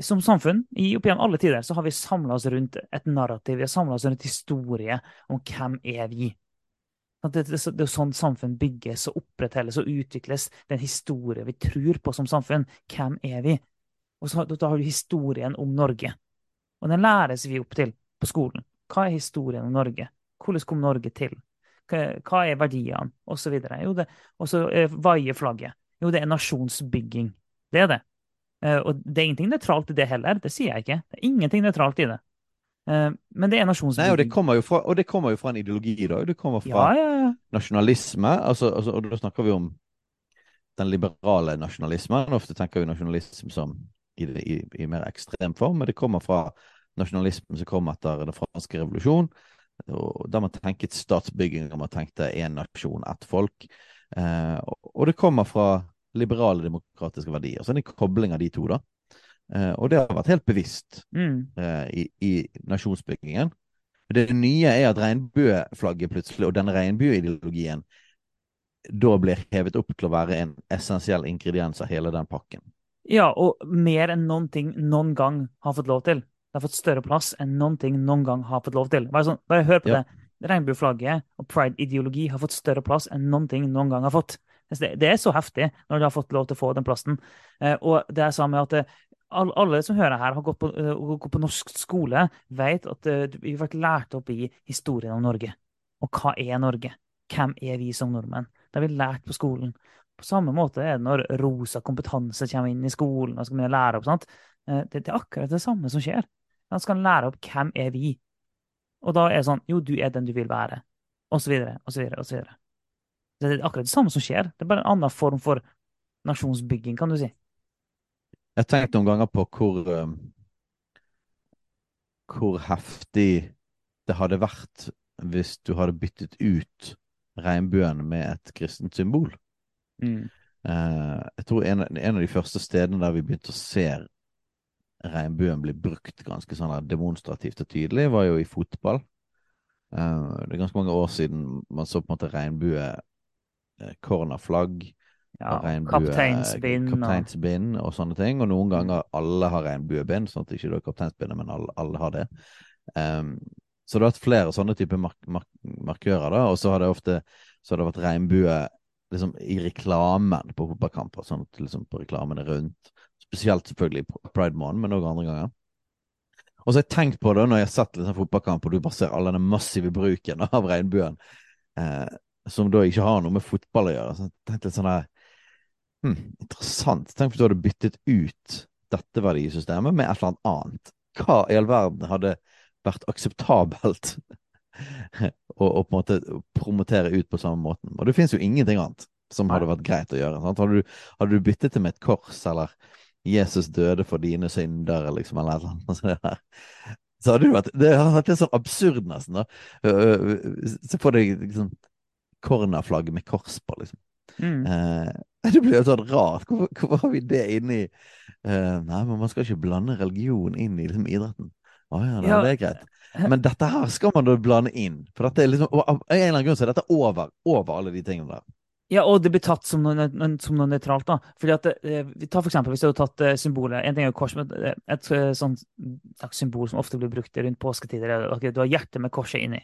[SPEAKER 1] som samfunn, i opp gjennom alle tider, så har vi samla oss rundt et narrativ. Vi har samla oss rundt historie om hvem er vi det, er sånn samfunn bygges og opprettholdes og utvikles. Det er en historie vi tror på som samfunn. Hvem er vi? Og så, Da har du historien om Norge. Og den læres vi opp til på skolen. Hva er historien om Norge? Hvordan kom Norge til? Hva, er verdiene? Og så videre. Jo, det, og så vaier flagget. Jo, det er nasjonsbygging. Det er det. Eh, og det er ingenting nøytralt i det heller. Det sier jeg ikke. Det er ingenting nøytralt i det. Eh, men det er nasjonsbygging.
[SPEAKER 2] Nei, og det kommer jo fra, det kommer jo fra en ideologi, da. Det kommer fra ja, ja, ja. nasjonalisme. Altså, altså, og da snakker vi om den liberale nasjonalismen. Ofte tenker vi nasjonalisme som i, i, i, mer ekstrem form, men det kommer fra nasjonalismen som kom etter den franske revolusjonen. Der man tenket statsbygging, og man tenkte én nasjon, ett folk. Eh, og, og det kommer fra liberale demokratiske verdier. Så det er en kobling av de to, da. Uh, og det har vært helt bevisst mm. uh, i, i, nasjonsbyggingen. Det nye er at regnbueflagget plutselig, og denne regnbueideologien, da blir hevet opp til å være en essensiell ingrediens av hele den pakken.
[SPEAKER 1] Ja, og mer enn noen ting noen gang har fått lov til. Det har fått større plass enn noen ting noen gang har fått lov til. Bare, sånn, bare hør på ja. det. Regnbueflagget og pride-ideologi har fått større plass enn noen ting noen gang har fått. Det, er så heftig når de har fått lov til å få den plassen. Eh, og det er samme at alle som hører her, har gått på, uh, gått på norsk skole, vet at uh, vi har vært lært opp i historien om Norge. Og hva er Norge? Hvem er vi som nordmenn? Det har vi lært på skolen. På samme måte er det når rosa kompetanse kommer inn i skolen og skal begynne å lære opp. Sant? Uh, det, det, er akkurat det samme som skjer. Man skal lære opp hvem er vi. Og da er det sånn Jo, du er den du vil være. Og så videre, og så videre, og så videre. Det er akkurat det samme som skjer. Det er bare en annen form for nasjonsbygging, kan du si.
[SPEAKER 2] Jeg har tenkt noen ganger på hvor um, Hvor heftig det hadde vært hvis du hadde byttet ut regnbuen med et kristent symbol. Mm. Uh, jeg tror en, en, av de første stedene der vi begynte å se regnbuen bli brukt ganske sånn demonstrativt og tydelig, var jo i fotball. Uh, det er ganske mange år siden man så på en måte regnbue, cornerflagg,
[SPEAKER 1] ja, kapteinsbind,
[SPEAKER 2] kapteinsbind og... sånne ting. Og noen mm. ganger alle har regnbuebind, sånn at ikke det er kapteinsbindet, men alle, alle, har det. Um, så det har vært flere sånne typer mark mark markører, da. Og så har det ofte så har det vært regnbue liksom, i reklamen på fotballkamper. Sånn at liksom, på reklamene rundt. Spesielt selvfølgelig Pride Måned, men òg andre ganger. Og så har jeg tenkt på det når jeg har sett liksom, fotballkamp, og du bare ser all den massive bruken av regnbuen, eh, som da ikke har noe med fotball å gjøre. Så jeg tenkte sånn der Hmm, interessant. Tenk hvis du hadde byttet ut dette verdisystemet med et eller annet annet. hva i all verden hadde vært akseptabelt å, å på en måte promotere ut på samme måten. Og det finnes jo ingenting annet som hadde vært greit å gjøre. Sant? Hadde, du, hadde du byttet det med et kors, eller 'Jesus døde for dine synder', liksom, eller noe sånt. Så hadde det vært Det hadde vært litt sånn absurd, nesten. da. Se for deg liksom, cornerflagg med kors på, liksom.
[SPEAKER 1] Mm.
[SPEAKER 2] Eh, det blir jo sånn rart. Hvorfor, hvorfor har vi det inni uh, Nei, men man skal ikke blande religion inn i liksom, idretten. Å ja,
[SPEAKER 1] Ja.
[SPEAKER 2] det er greit. Men dette her skal man da blande inn. For dette er liksom, av en eller annen grunn så er dette over, over alle de tingene der.
[SPEAKER 1] Ja, og det blir tatt som noe, som noe nøytralt. da. Fordi at, eh, vi tar for eksempel, Hvis du hadde tatt eh, symbolet En ting er jo kors, men et, et et sånt symbol som ofte blir brukt rundt påsketider, er at du har hjertet med korset inni.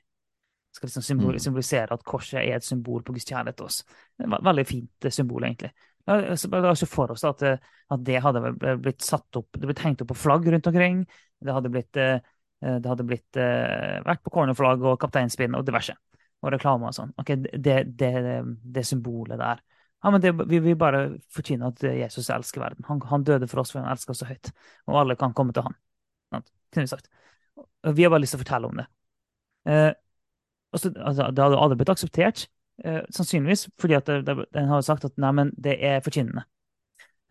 [SPEAKER 1] Skal liksom symbol,
[SPEAKER 2] Mm.
[SPEAKER 1] symbolisere at korset er et symbol på Guds kjærlighet til oss. Veldig fint eh, symbol, egentlig. La oss se for oss at, eh, at det hadde blitt satt opp Det blitt hengt opp på flagg rundt omkring. Det hadde blitt, eh, eh, det hadde blitt eh, vært på cornerflagg og kapteinspinn og diverse. Og reklame og sånn. Ok, det, det, det symbolet der. Ja, men det, vi vil bare fortjene at Jesus elsker verden. Han, han døde for oss, for han elsker oss så høyt. Og alle kan komme til han. Kunne vi sagt. Vi har bare lyst til å fortelle om det. Eh, og så, altså, det hadde aldri blitt akseptert, eh, sannsynligvis, fordi at den har sagt at nei, men det er forkynnende.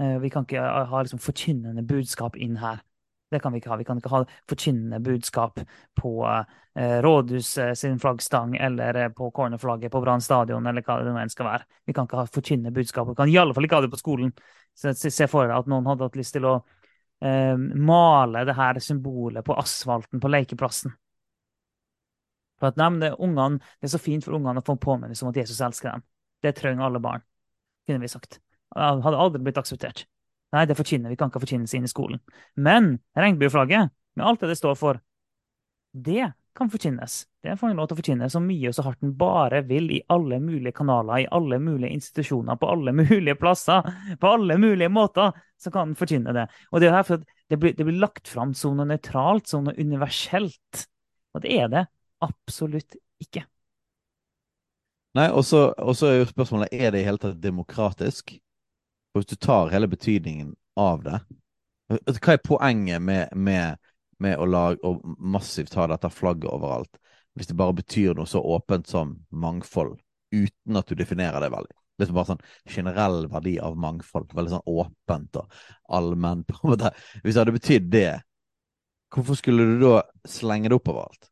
[SPEAKER 1] Eh, vi kan ikke ha, liksom forkynnende budskap inn her. Det kan vi ikke ha. Vi kan ikke ha forkynnende budskap på eh, rådhuset sin flaggstang eller eh, på cornerflagget på Brann stadion, eller hva det nå enn skal være. Vi kan ikke ha forkynnende budskap. Vi kan i alle fall ikke ha det på skolen. Så se for deg at noen hadde hatt lyst til å eh, male det her symbolet på asfalten på lekeplassen. For at, men det, ungene, det er så fint for ungene å få en påminnelse om at Jesus elsker dem. Det trenger alle barn, kunne vi sagt. Det hadde aldri blitt akseptert. Nei, det forkynner vi kan ikke ha forkynnelse inn i skolen. Men regnbueflagget, med alt det det står for, det kan forkynnes. Det får en lov til å forkynne så mye og så hardt en bare vil i alle mulige kanaler, i alle mulige institusjoner, på alle mulige plasser, på alle mulige måter, så kan en forkynne det. Og det er her for at det blir, det blir lagt fram som noe nøytralt, som noe universelt. Og det er det absolutt ikke.
[SPEAKER 2] Nei, og så er jo spørsmålet er det i hele tatt demokratisk. For Hvis du tar hele betydningen av det Hva er poenget med, med, med å lage og massivt ha dette flagget overalt, hvis det bare betyr noe så åpent som mangfold, uten at du definerer det veldig? Liksom bare sånn generell verdi av mangfold. Veldig sånn åpent og en. Hvis det hadde betydd det, hvorfor skulle du da slenge det opp overalt?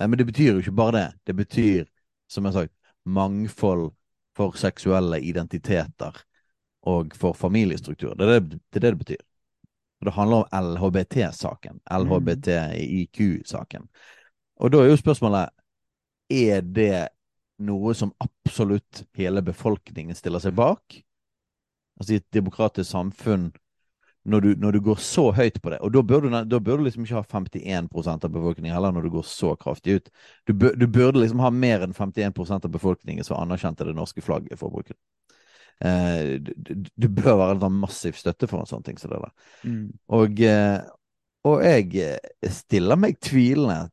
[SPEAKER 2] Men det betyr jo ikke bare det. Det betyr, som jeg har sagt, mangfold for seksuelle identiteter og for familiestruktur. Det er det det, er det, det betyr. Og det handler om LHBT-saken. LHBTIQ-saken. Og da er jo spørsmålet Er det noe som absolutt hele befolkningen stiller seg bak? Altså i et demokratisk samfunn når du, når du, går så høyt på det, og da burde, du, da bør du liksom ikke ha 51% av befolkningen heller, når du går så kraftig ut. Du, du burde liksom ha mer enn 51% av befolkningen som anerkjente det norske flagget for å bruke det. Eh, du, bør være en massiv støtte for en sånn ting som det der.
[SPEAKER 1] Mm.
[SPEAKER 2] Og, eh, og jeg stiller meg tvilende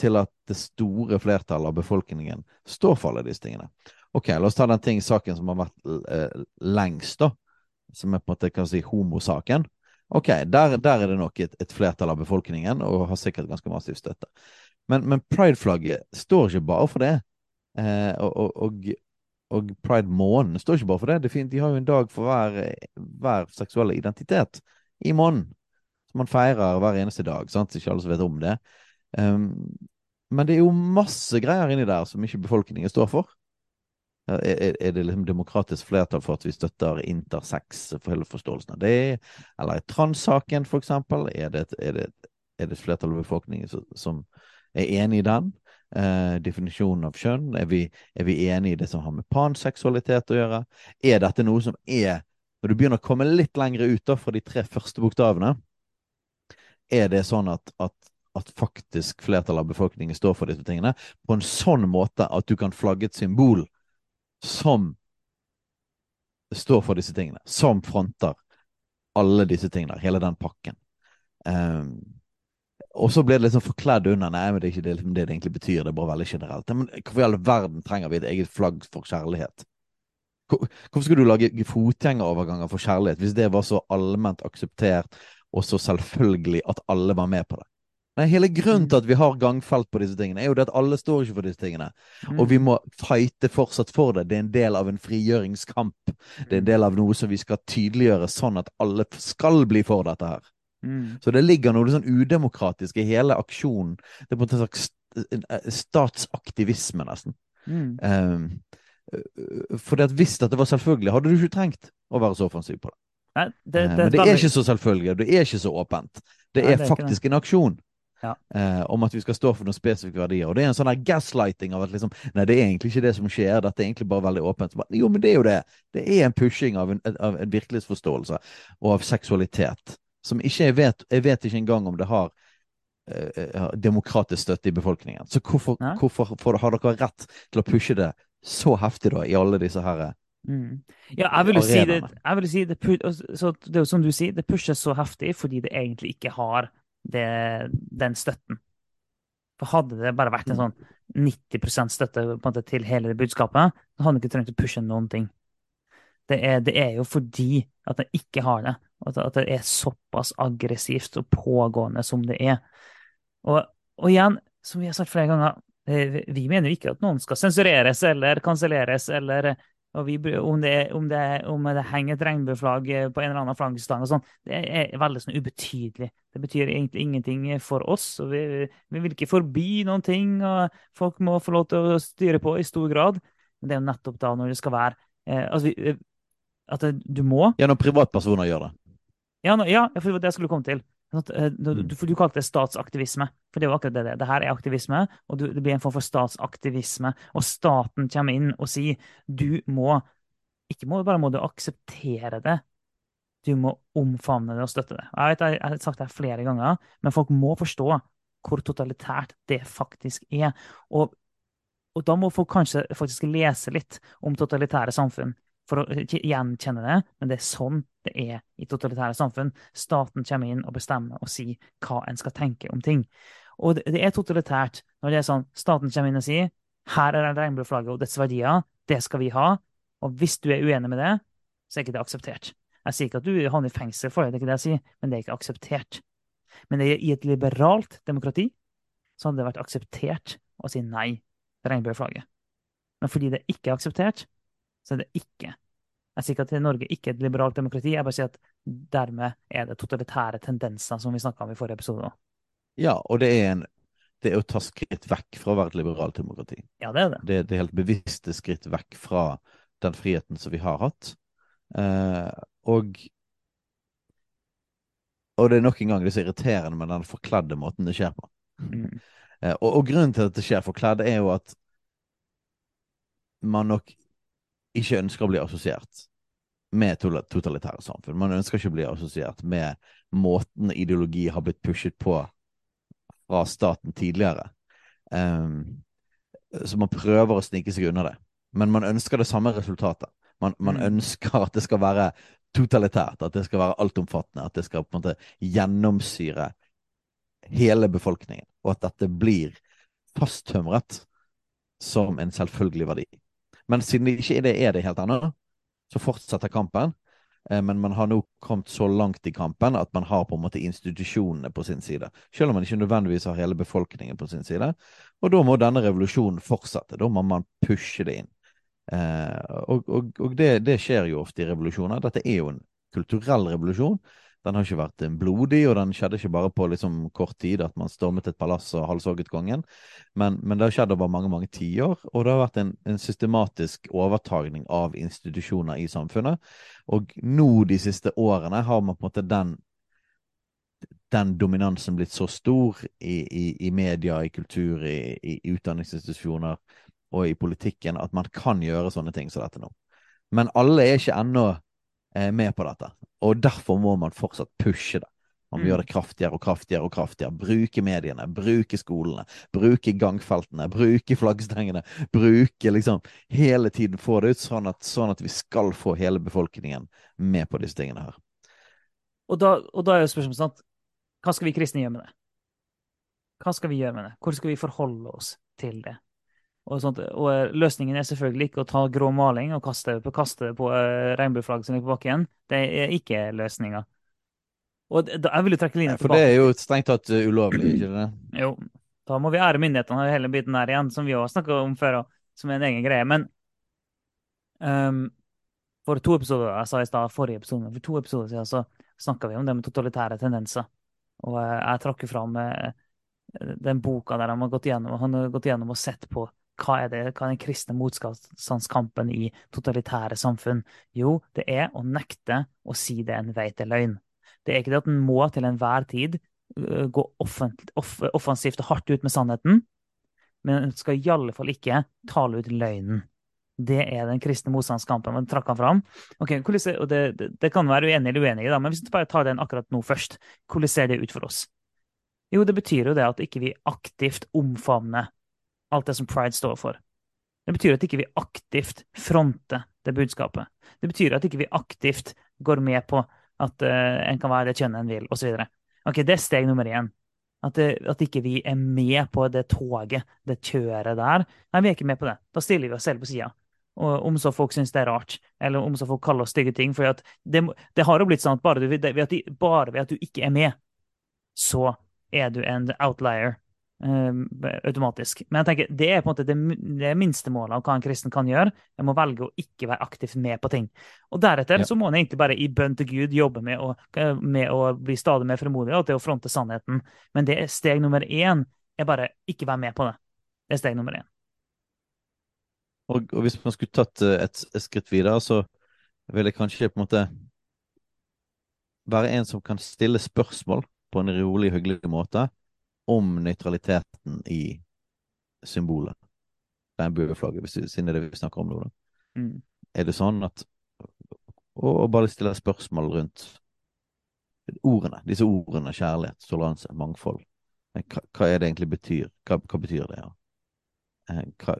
[SPEAKER 2] til at det store flertallet av befolkningen står for alle disse tingene. Ok, la oss ta den ting, saken som har vært eh, lengst, da som er på en måte kan si homosaken. Ok, der, der, er det nok et, et, flertall av befolkningen, og har sikkert ganske massiv støtte. Men, men pride-flagget står ikke bare for det. Eh, og, og, og pride-måneden står ikke bare for det. det de har jo en dag for hver, hver seksuelle identitet i måneden. Som man feirer hver eneste dag. sant? Ikke alle som vet om det. Um, men det er jo masse greier inni der som ikke befolkningen står for. Er, er, det liksom demokratisk flertall for at vi støtter intersex for hele forståelsen av det? Eller er transsaken, for eksempel? Er det, er det, er det et flertall av befolkningen som er enig i den? Eh, definisjonen av kjønn? Er vi, er vi enige i det som har med panseksualitet å gjøre? Er dette noe som er Når du begynner å komme litt lenger ut da, fra de tre første bokstavene, er det sånn at, at at faktisk flertallet av befolkningen står for disse tingene, på en sånn måte at du kan flagge et symbol som står for disse tingene, som fronter alle disse tingene, hele den pakken. Um, og så ble det liksom forkledd under. Nei, men det er ikke liksom det, det egentlig betyr. Det er bare veldig generelt. Men hvorfor i all verden trenger vi et eget flagg for kjærlighet? Hvorfor skulle du lage fotgjengeroverganger for kjærlighet hvis det var så allment akseptert og så selvfølgelig at alle var med på det? Nei, Hele grunnen
[SPEAKER 1] Mm.
[SPEAKER 2] til at vi har gangfelt på disse tingene, er jo det at alle står ikke for disse tingene. Og vi
[SPEAKER 1] Mm.
[SPEAKER 2] må fighte fortsatt for det. Det er en del av en frigjøringskamp. Det er en
[SPEAKER 1] Mm.
[SPEAKER 2] del av noe som vi skal tydeliggjøre, sånn at alle skal bli for dette her.
[SPEAKER 1] Mm.
[SPEAKER 2] Så det ligger noe sånn udemokratisk i hele aksjonen. Det er på en slags statsaktivisme, nesten.
[SPEAKER 1] Mm.
[SPEAKER 2] Um, for hvis dette var selvfølgelig, hadde du ikke trengt å være så offensiv på det.
[SPEAKER 1] Nei, det,
[SPEAKER 2] Eh,
[SPEAKER 1] det,
[SPEAKER 2] Men det er ikke så selvfølgelig, det er ikke så åpent. Det
[SPEAKER 1] Nei,
[SPEAKER 2] er
[SPEAKER 1] det er
[SPEAKER 2] faktisk en aksjon.
[SPEAKER 1] Ja.
[SPEAKER 2] eh, om at vi skal stå for noen spesifikke verdier. Og det er en sånn her gaslighting av at liksom Nei, det er egentlig ikke det som skjer, dette er egentlig bare veldig åpent. Bare, Jo, men det er jo det. Det er en pushing av en, av en virkelighetsforståelse og av seksualitet som ikke jeg vet Jeg vet ikke engang om det har eh, eh, demokratisk støtte i befolkningen. Så hvorfor,
[SPEAKER 1] ja.
[SPEAKER 2] hvorfor for, har dere rett til å pushe det så heftig da i alle disse her
[SPEAKER 1] Mm. Ja, jeg vil jo si det, jeg vil si det, så det er jo som du sier, det pushes så heftig fordi det egentlig ikke har det, den støtten. For hadde det bare vært en sånn 90% støtte måte, til hele det budskapet, så hadde han ikke trengt å pushe noen ting. Det er, det er jo fordi at han ikke har det, at, at det er såpass aggressivt og pågående som det er. Og, og igjen, som vi har sagt flere ganger, eh, vi mener jo ikke at noen skal sensureres eller kanselleres eller og vi, om, det, om, det, om det henger et regnbueflagg eh, på en eller annen flaggstang og sånn, det er veldig sånn ubetydelig. Det betyr egentlig ingenting for oss, og vi, vi vil ikke forby noen ting, og folk må få lov til å styre på i stor grad. Men det er jo nettopp da når det skal være eh, altså, vi- eh, at det, du må
[SPEAKER 2] Ja, når privatpersoner gjør det.
[SPEAKER 1] ja, nå- ja, for det skulle komme til. Sånn eh, du,
[SPEAKER 2] Mm.
[SPEAKER 1] for du kalte det statsaktivisme. For det er jo akkurat det det er. Det her er aktivisme, og det blir en form for statsaktivisme. Og staten kommer inn og sier du må Ikke må, bare må du akseptere det, du må omfavne det og støtte det. Jeg vet, jeg, jeg har sagt det flere ganger, men folk må forstå hvor totalitært det faktisk er. Og, og da må folk kanskje faktisk lese litt om totalitære samfunn for å gjenkjenne det, men det er sånn det er i totalitære samfunn. Staten kommer inn og bestemmer og sier hva en skal tenke om ting. Og det, er totalitært når det er sånn staten kommer inn og sier her er regnbueflagget og dets verdier, det skal vi ha, og hvis du er uenig med det, så er ikke det akseptert. Jeg sier ikke at du havner i fengsel for det, det er ikke det jeg sier, men det er ikke akseptert. Men i et liberalt demokrati så hadde det vært akseptert å si nei til regnbueflagget. Men fordi det ikke er akseptert, så er det ikke. Jeg sier ikke at Norge ikke er et liberalt demokrati, jeg bare sier at dermed er det totalitære tendenser, som vi snakka om i forrige episode.
[SPEAKER 2] Ja, og det er, en, det er å ta skritt vekk fra å være et liberalt demokrati.
[SPEAKER 1] Ja, det er det.
[SPEAKER 2] Det, det er helt bevisste skritt vekk fra den friheten som vi har hatt. Eh, og og det er nok en gang det er så irriterende med den forkledde måten det skjer på.
[SPEAKER 1] Mm.
[SPEAKER 2] Eh, og, og grunnen til at det skjer forkledd, er jo at man nok ikke ønsker å bli assosiert med totalitære samfunn. Man ønsker ikke å bli assosiert med måten ideologi har blitt pushet på fra staten tidligere. Um, så man prøver å snike seg unna det. Men man ønsker det samme resultatet. Man, man
[SPEAKER 1] Mm.
[SPEAKER 2] ønsker at det skal være totalitært, at det skal være altomfattende, at det skal på en måte gjennomsyre hele befolkningen, og at dette blir fasttømret som en selvfølgelig verdi. Men siden det ikke er det, er det helt ennå, så fortsetter kampen. Eh, Men man har nå kommet så langt i kampen at man har på en måte institusjonene på sin side. Selv om man ikke nødvendigvis har hele befolkningen på sin side. Og da må denne revolusjonen fortsette. Da må man pushe det inn. Eh, og og, og det, det skjer jo ofte i revolusjoner. Dette er jo en kulturell revolusjon. Den har ikke vært blodig, og den skjedde ikke bare på liksom kort tid at man stormet et palass og halshogget kongen. Men, men det har skjedd over mange mange tiår, og det har vært en, en systematisk overtagning av institusjoner i samfunnet. Og nå de siste årene har man på en måte den den dominansen blitt så stor i, i, i media, i kultur, i, i utdanningsinstitusjoner og i politikken at man kan gjøre sånne ting som dette nå. Men alle er ikke ennå eh, med på dette, og derfor må man fortsatt pushe det. Man må
[SPEAKER 1] Mm.
[SPEAKER 2] gjøre det kraftigere og kraftigere og kraftigere. Bruke mediene, bruke skolene, bruke gangfeltene, bruke flaggstengene. Bruke liksom hele tiden få det ut, sånn at, sånn at vi skal få hele befolkningen med på disse tingene her.
[SPEAKER 1] Og da, og da er jo spørsmålet sant? Hva skal vi kristne gjøre med det? Hva skal vi gjøre med det? Hvor skal vi forholde oss til det? Og, sånt, og eh, løsningen er selvfølgelig ikke å ta grå maling og kaste, kaste det på uh, regnbueflagg som ligger på bakken. Det er ikke løsninga. Og da, jeg vil jo trekke linja
[SPEAKER 2] For det er jo strengt tatt uh, ulovlig, ikke det?
[SPEAKER 1] Jo, da må vi ære myndighetene og hele biten der igjen, som vi også snakka om før, som er en egen greie. Men um, for to episoder jeg sa i stad, forrige episode, for to episoder siden så snakka vi om det med totalitære tendenser. Og uh, jeg trakk fram eh, den boka der han har gått gjennom, han har gått gjennom og sett på hva er, det, hva er den kristne motstandskampen i totalitære samfunn? Jo, det er å nekte å si det en vet er løgn. Det er ikke det at en må til enhver tid gå offensivt og hardt ut med sannheten, men en skal i alle fall ikke tale ut løgnen. Det er den kristne motstandskampen. Man trakk han fram. Okay, og det, det, det kan være uenig eller uenig, men hvis vi bare tar den akkurat nå først, hvordan ser det ut for oss? Jo, det betyr jo det at ikke vi aktivt omfavner alt det som pride står for. Det betyr at ikke vi aktivt fronter det budskapet. Det betyr at ikke vi aktivt går med på at uh, en kan være det kjønnet en vil, osv. Ok, det er steg nummer én. At, det, at ikke vi er med på det toget, det kjøret der. Nei, vi er ikke med på det. Da stiller vi oss selv på sida. Om så folk syns det er rart, eller om så folk kaller oss stygge ting. For det, det har jo blitt sånn at bare, du, ved at bare ved at du ikke er med, så er du en outlier eh, automatisk. Men jeg tenker, det er på en måte det, det minstemålet av hva en kristen kan gjøre. Jeg må velge å ikke være aktivt med på ting. Og deretter
[SPEAKER 2] Ja.
[SPEAKER 1] så må en egentlig bare i bønn til Gud jobbe med å, med å bli stadig mer fremodig og til å fronte sannheten. Men det er steg nummer én er bare ikke være med på det. Det er steg nummer én.
[SPEAKER 2] Og, og hvis man skulle tatt eh, et, et skritt videre, så vil jeg kanskje på en måte være en som kan stille spørsmål på en rolig, hyggelig måte om nøytraliteten i symbolet. Regnbueflagget, hvis du- siden det er det vi snakker om nå.
[SPEAKER 1] Mm.
[SPEAKER 2] Er det sånn at Og, bare stille spørsmål rundt ordene. Disse ordene kjærlighet, toleranse, mangfold. Hva, hva er det egentlig betyr? Hva, hva betyr det? Ja? Eh, Hva,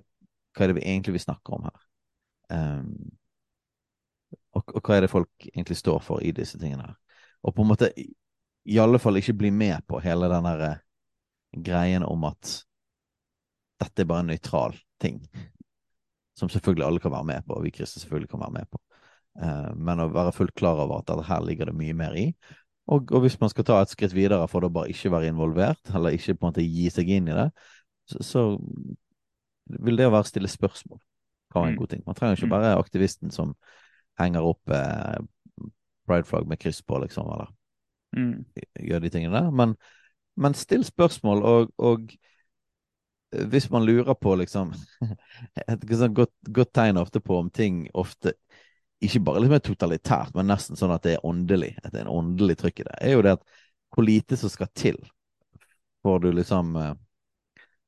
[SPEAKER 2] hva er det vi egentlig vi snakker om her? Um, og, og hva er det folk egentlig står for i disse tingene her? Og på en måte i, i alle fall ikke bli med på hele den derre eh, greien om at dette er bare en nøytral ting. Som selvfølgelig alle kan være med på, og vi kristne selvfølgelig kan være med på. Eh, men å være fullt klar over at her ligger det mye mer i. Og, og hvis man skal ta et skritt videre for å bare ikke være involvert, eller ikke på en måte gi seg inn i det, så, så vil det å være stille spørsmål kan være en
[SPEAKER 1] Mm.
[SPEAKER 2] god ting. Man trenger ikke bare aktivisten som henger opp eh, prideflagg med kryss på, liksom, eller
[SPEAKER 1] Mm.
[SPEAKER 2] gjør de tingene der. Men, men still spørsmål, og, og eh, hvis man lurer på, liksom Et sånn godt, godt tegn ofte på om ting ofte ikke bare liksom er totalitært, men nesten sånn at det er åndelig, at det er en åndelig trykk i det, er jo det at hvor lite som skal til for du liksom eh,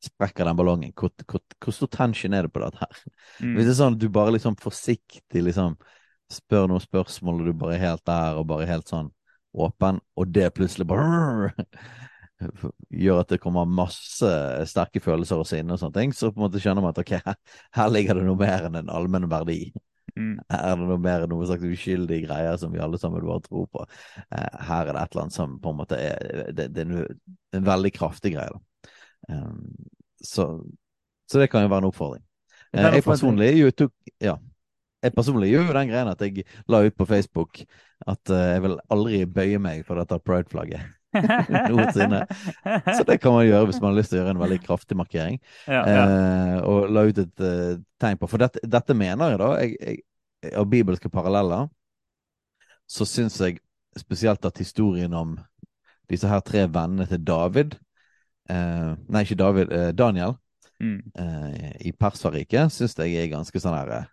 [SPEAKER 2] sprekker den ballongen. Hvor, hvor, hvor stor tension er det på dette her?
[SPEAKER 1] Mm.
[SPEAKER 2] Hvis det er sånn at du bare liksom forsiktig liksom spør noen spørsmål, og du bare er helt der, og bare helt sånn åpen, og det plutselig bare gjør at det kommer masse sterke følelser og sinne og sånne ting, så på en måte skjønner man at ok, her, ligger det noe mer enn en allmenn verdi.
[SPEAKER 1] Mm.
[SPEAKER 2] Her er det noe mer enn noen slags uskyldige greier som vi alle sammen bare tror på. Eh, her er det et eller annet som på en måte er Det, det er noe- en veldig kraftig greie, da. Um, så, så det kan jo være en oppfordring. Eh, jeg personlig jo tok Ja. Jeg personlig gjør jo den greien at jeg la ut på Facebook at eh, jeg vil aldri bøye meg for dette pride-flagget. Noensinne. Så det kan man gjøre hvis man har lyst til å gjøre en veldig kraftig markering.
[SPEAKER 1] ja, ja.
[SPEAKER 2] Eh, og la ut et eh, tegn på. For dette, dette mener jeg, da, jeg, jeg, av bibelske paralleller, så syns jeg spesielt at historien om disse her tre vennene til David eh, Nei, ikke David, eh, Daniel
[SPEAKER 1] Mm.
[SPEAKER 2] eh, i Persariket, syns jeg er ganske sånn her eh,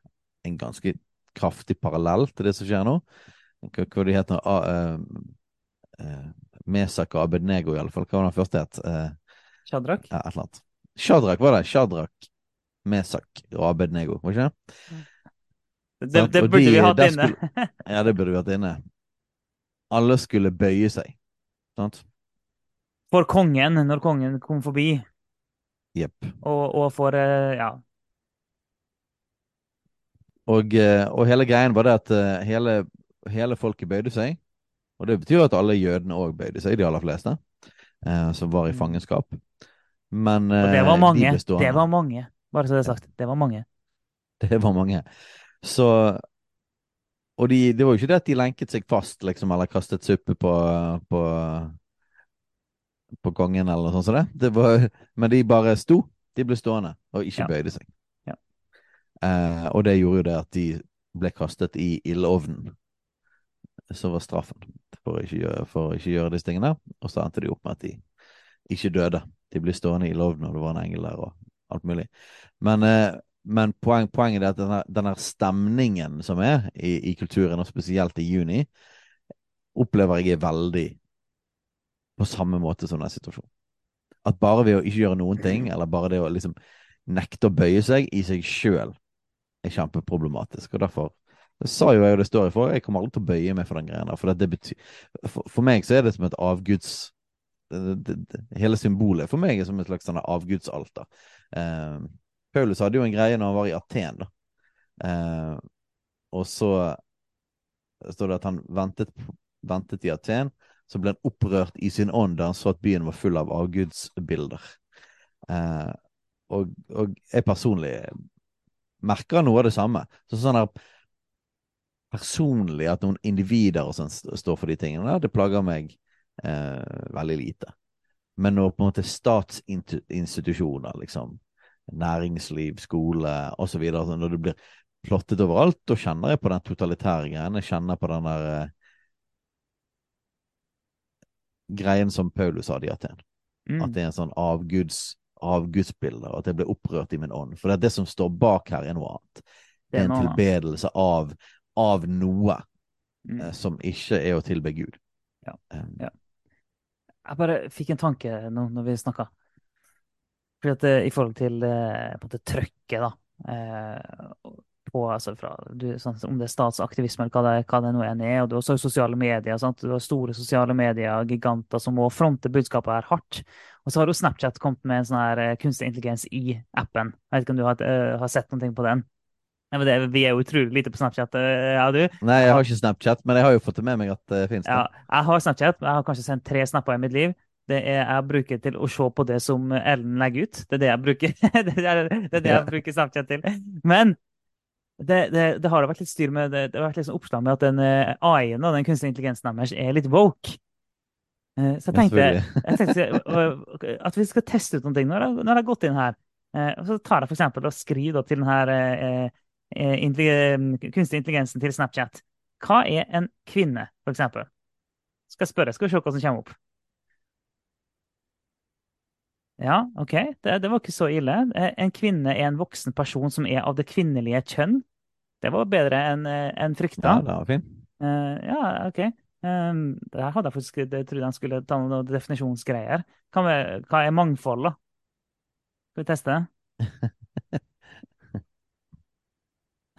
[SPEAKER 2] En ganske kraftig parallell til det som skjer nå. Hva, hva de heter eh, Mesak og Abednego, i alle fall. Hva var den første het? Eh,
[SPEAKER 1] Shadrach?
[SPEAKER 2] ja, et eller annet. Shadrach var det. Shadrach, Mesak og Abednego, var ikke det?
[SPEAKER 1] Det, det burde
[SPEAKER 2] de-
[SPEAKER 1] vi hatt
[SPEAKER 2] inne.
[SPEAKER 1] inne.
[SPEAKER 2] Ja, det burde vi hatt inne. Alle skulle bøye seg. Sant?
[SPEAKER 1] For kongen, når kongen kom forbi.
[SPEAKER 2] Jepp.
[SPEAKER 1] Og, og for eh, Ja.
[SPEAKER 2] Og, eh, og hele greien var det at eh, hele, hele folket bøyde seg. Og det betyr at alle jødene òg bøyde seg, de aller fleste, eh, som var i
[SPEAKER 1] Mm.
[SPEAKER 2] fangenskap. Men
[SPEAKER 1] Og det
[SPEAKER 2] eh,
[SPEAKER 1] var mange.
[SPEAKER 2] De.
[SPEAKER 1] Det var mange. Bare så det er sagt. Det var mange.
[SPEAKER 2] Det var mange. Så Og de, det var jo ikke det at de lenket seg fast, liksom, eller kastet suppe på, på, på kongen, eller noe sånt som det. det var, men de bare sto. De ble stående, og ikke
[SPEAKER 1] Ja.
[SPEAKER 2] bøyde seg.
[SPEAKER 1] Ja.
[SPEAKER 2] Eh, og det gjorde jo det at de ble kastet i ildovnen. Så var straffen for å ikke gjøre, gjøre disse tingene. Og så endte de opp med at de ikke døde. De ble stående i ildovnen, og det var en engel der, og alt mulig. Men, eh, men poeng, poenget er at denne, denne stemningen som er i, i kulturen, og spesielt i juni, opplever jeg er veldig på samme måte som den situasjonen. At bare ved å ikke gjøre noen ting, eller bare det å liksom nekte å bøye seg i seg sjøl, er kjempeproblematisk. Og derfor det sa jo jeg, og det står jeg for, jeg kommer aldri til å bøye meg for den greia der. For, for, for meg så er det som et avguds det, det, det, Hele symbolet for meg er som et slags sånn avgudsalter. Eh, Paulus hadde jo en greie når han var i Aten, da. Eh, og så står det at han ventet, ventet i Aten. Så ble han opprørt i sin ånd da han så at byen var full av avgudsbilder. Eh, og, og jeg personlig merker noe av det samme. Så sånn her personlig at noen individer og sånn står for de tingene, det plager meg eh, veldig lite. Men når på en måte statsinstitusjoner, liksom, næringsliv, skole osv., altså når det blir plottet overalt, da kjenner jeg på den totalitære greien. Jeg kjenner på den der eh, greien som Paulus hadde i Aten.
[SPEAKER 1] Mm.
[SPEAKER 2] At det er en sånn avguds, avgudsbilde, og at jeg ble opprørt i min ånd. For det, er det som står bak her, er noe annet. Det er en tilbedelse av, av noe
[SPEAKER 1] Mm.
[SPEAKER 2] eh, som ikke er å tilbe Gud.
[SPEAKER 1] Ja.
[SPEAKER 2] Um,
[SPEAKER 1] Ja. Jeg bare fikk en tanke nå når vi snakka. Eh, I forhold til eh, på en måte trøkket, da. eh, på, altså fra, du, sånn, om det er statsaktivisme eller hva det, hva det nå enn er. og Du har sosiale medier. Sant? Du har store sosiale medier, giganter som må fronte budskapet her hardt. Og så har jo Snapchat kommet med en sånn her kunstig intelligens i appen. Jeg vet ikke om du har, uh, har sett noe på den? Nei, men det, vi er jo utrolig lite på Snapchat, eh, ja du.
[SPEAKER 2] Nei, jeg har ikke Snapchat, men jeg har jo fått det med meg at det finnes.
[SPEAKER 1] Ja, jeg har Snapchat. Jeg har kanskje sendt tre snapper i mitt liv. Det er jeg bruker til å se på det som Ellen legger ut. Det er det jeg bruker, det er, det er jeg bruker Snapchat til. Men det, det, det har vært litt styr med det, har vært litt sånn oppslag med at den eh, AI-en og den kunstige intelligensen deres er litt woke. Eh, Så jeg tenkte, jeg tenkte at vi skal teste ut noen ting. Jeg, når jeg har gått inn her, eh, og så tar jeg for eksempel og skriver til den eh, eh, kunstig intelligensen til Snapchat. Hva er en kvinne, for eksempel? Skal jeg spørre, skal vi se hva som kommer opp. Ja, OK, det, det var ikke så ille. Eh, En kvinne er en voksen person som er av det kvinnelige kjønn. Det var bedre enn en frykta.
[SPEAKER 2] Ja, det var fint.
[SPEAKER 1] Uh, ja, OK. Um, det her hadde jeg faktisk jeg trodde han skulle ta noen definisjonsgreier. Hva, med, hva er mangfold, da? Skal vi teste?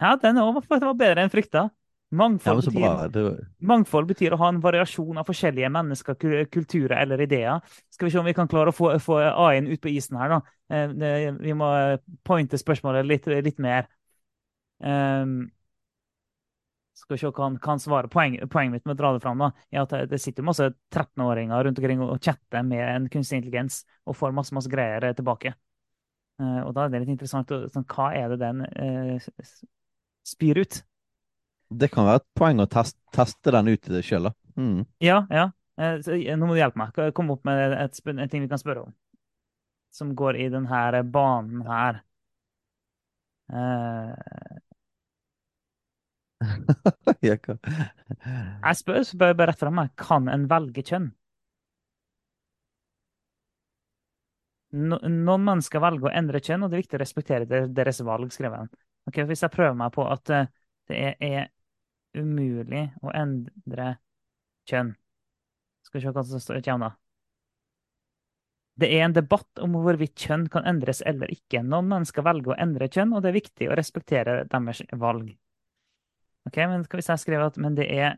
[SPEAKER 1] Ja, den var, bedre enn frykta. Mangfold,
[SPEAKER 2] ja,
[SPEAKER 1] betyr, mangfold betyr å ha en variasjon av forskjellige mennesker, kulturer eller ideer. Skal vi se om vi kan klare å få, få A-en ut på isen her, da. Eh, vi må pointe spørsmålet litt, litt mer. Um, skal vi se hva han kan svare. Poeng, poenget mitt med å dra det fram da, er at det, sitter masse 13-åringer rundt omkring og chatter med en kunstig intelligens og får masse, masse greier eh, tilbake. Eh, og da er det litt interessant. Sånn, hva er det den spyr ut?
[SPEAKER 2] det kan være et poeng å teste, teste den ut sjøl, da. Mm.
[SPEAKER 1] Ja, ja. Eh, så, eh, nå må du hjelpe meg. Kom opp med et, en ting vi kan spørre om. Som går i denne banen her. Uh...
[SPEAKER 2] jeg, kan...
[SPEAKER 1] jeg spør, så bare rett frem. meg. Kan en velge kjønn? No, noen mennesker velger å endre kjønn, og det er viktig å respektere deres valg, skrev han. Ok, Hvis jeg prøver meg på at eh, det er, er umulig å endre kjønn Skal vi se hva som kommer da. Det er en debatt om hvorvidt kjønn kan endres eller ikke. Noen mennesker velger å endre kjønn, og det er viktig å respektere deres valg. Ok, men Hvis jeg skriver at men det er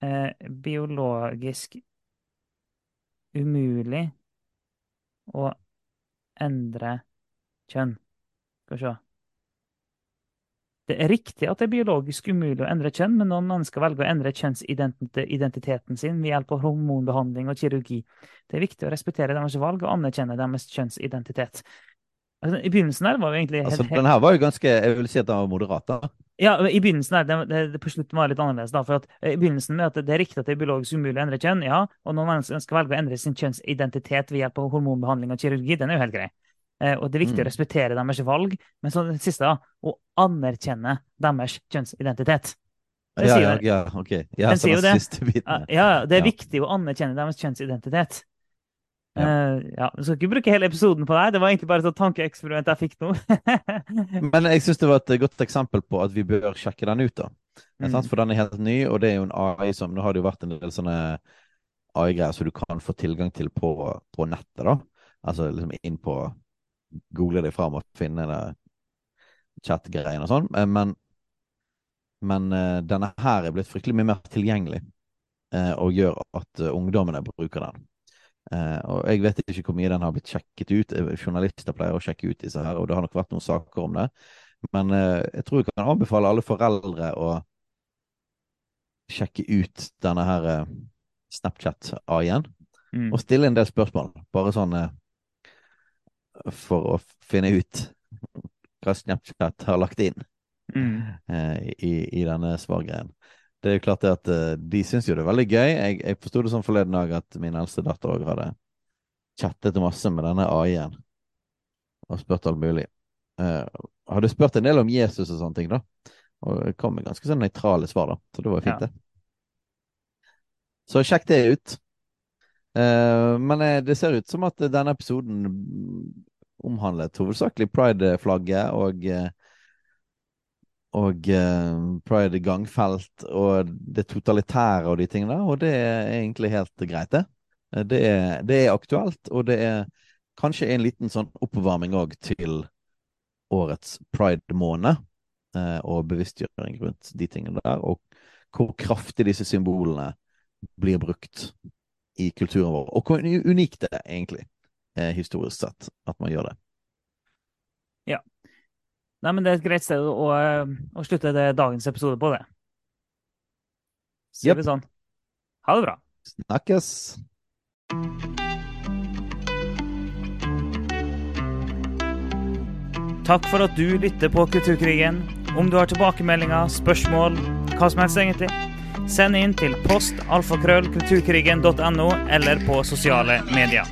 [SPEAKER 1] eh, biologisk umulig å endre kjønn. Skal vi se. Det er riktig at det er biologisk umulig å endre kjønn, men noen mennesker velger å endre kjønnsidentiteten sin ved hjelp av hormonbehandling og kirurgi. Det er viktig å respektere deres valg og anerkjenne deres kjønnsidentitet. Altså, I begynnelsen her var vi egentlig helt,
[SPEAKER 2] Altså, den her var jo ganske Jeg vil si at den var moderat, da.
[SPEAKER 1] Ja, I begynnelsen her, det, det, det på slutten var litt annerledes. da, for at eh, i begynnelsen med at Det er riktig at det er biologisk umulig å endre kjønn, ja, og noen mennesker ønsker velge å endre sin kjønnsidentitet ved hjelp av hormonbehandling og kirurgi. Den er jo helt grei. Eh, og Det er viktig
[SPEAKER 2] Mm.
[SPEAKER 1] å respektere deres valg, men så det siste, da, å anerkjenne deres kjønnsidentitet.
[SPEAKER 2] Ja, ja, ja, ok. Ja,
[SPEAKER 1] Den sier jo det. Ja, ja, det er viktig å anerkjenne deres kjønnsidentitet.
[SPEAKER 2] Ja.
[SPEAKER 1] Eh, ja, Du skal ikke bruke hele episoden på det. Det var egentlig bare et tankeeksperiment jeg fikk nå.
[SPEAKER 2] Men jeg syns det var et godt eksempel på at vi bør sjekke den ut, da.
[SPEAKER 1] Mm.
[SPEAKER 2] Sant? For den er helt ny, og det er jo en AI som Nå har det jo vært en del sånne AI-greier som du kan få tilgang til på, på nettet, da. Altså liksom inn på Google det fram og finne det chat-greiene og sånn. Eh, Men, men eh, denne her er blitt fryktelig mye mer tilgjengelig, eh, og gjør at ungdommene bruker den. Og jeg vet ikke hvor mye den har blitt sjekket ut. Journalister pleier å sjekke ut disse her, og det har nok vært noen saker om det. Men jeg tror jeg kan anbefale alle foreldre å sjekke ut denne her Snapchat-A-en,
[SPEAKER 1] Mm.
[SPEAKER 2] og stille en del spørsmål. Bare sånn for å finne ut hva Snapchat har lagt inn
[SPEAKER 1] Mm.
[SPEAKER 2] eh, i, i denne svargreien. Det er jo klart det at eh, de syns jo det er veldig gøy. Jeg, jeg forsto det sånn forleden dag at min eldste datter òg hadde chattet masse med denne AI-en og spurt alt mulig. Eh, hadde spurt en del om Jesus og sånne ting, da. Og det kom med ganske sånn nøytrale svar, da. Så det var fint,
[SPEAKER 1] Ja.
[SPEAKER 2] det. Så sjekk det ut. Eh, men eh, det ser ut som at denne episoden omhandlet hovedsakelig pride-flagget og eh, og eh, pride gangfelt og det totalitære og de tingene og det er egentlig helt greit, det. Eh, Det er, det er aktuelt, og det er kanskje en liten sånn oppvarming òg til årets pride-måned, eh, og bevisstgjøring rundt de tingene der, og hvor kraftig disse symbolene blir brukt i kulturen vår, og hvor unikt det er egentlig, eh, historisk sett, at man gjør det. Ja.
[SPEAKER 1] Nei, men Det er et greit sted å, å slutte det, dagens episode på, det. Sier
[SPEAKER 2] yep.
[SPEAKER 1] vi sånn. Ha det bra.
[SPEAKER 2] Snakkes!
[SPEAKER 1] Takk for at du lytter på Kulturkrigen. Om du har tilbakemeldinger, spørsmål, hva som helst egentlig, send inn til postalfakrøllkulturkrigen.no eller på sosiale medier.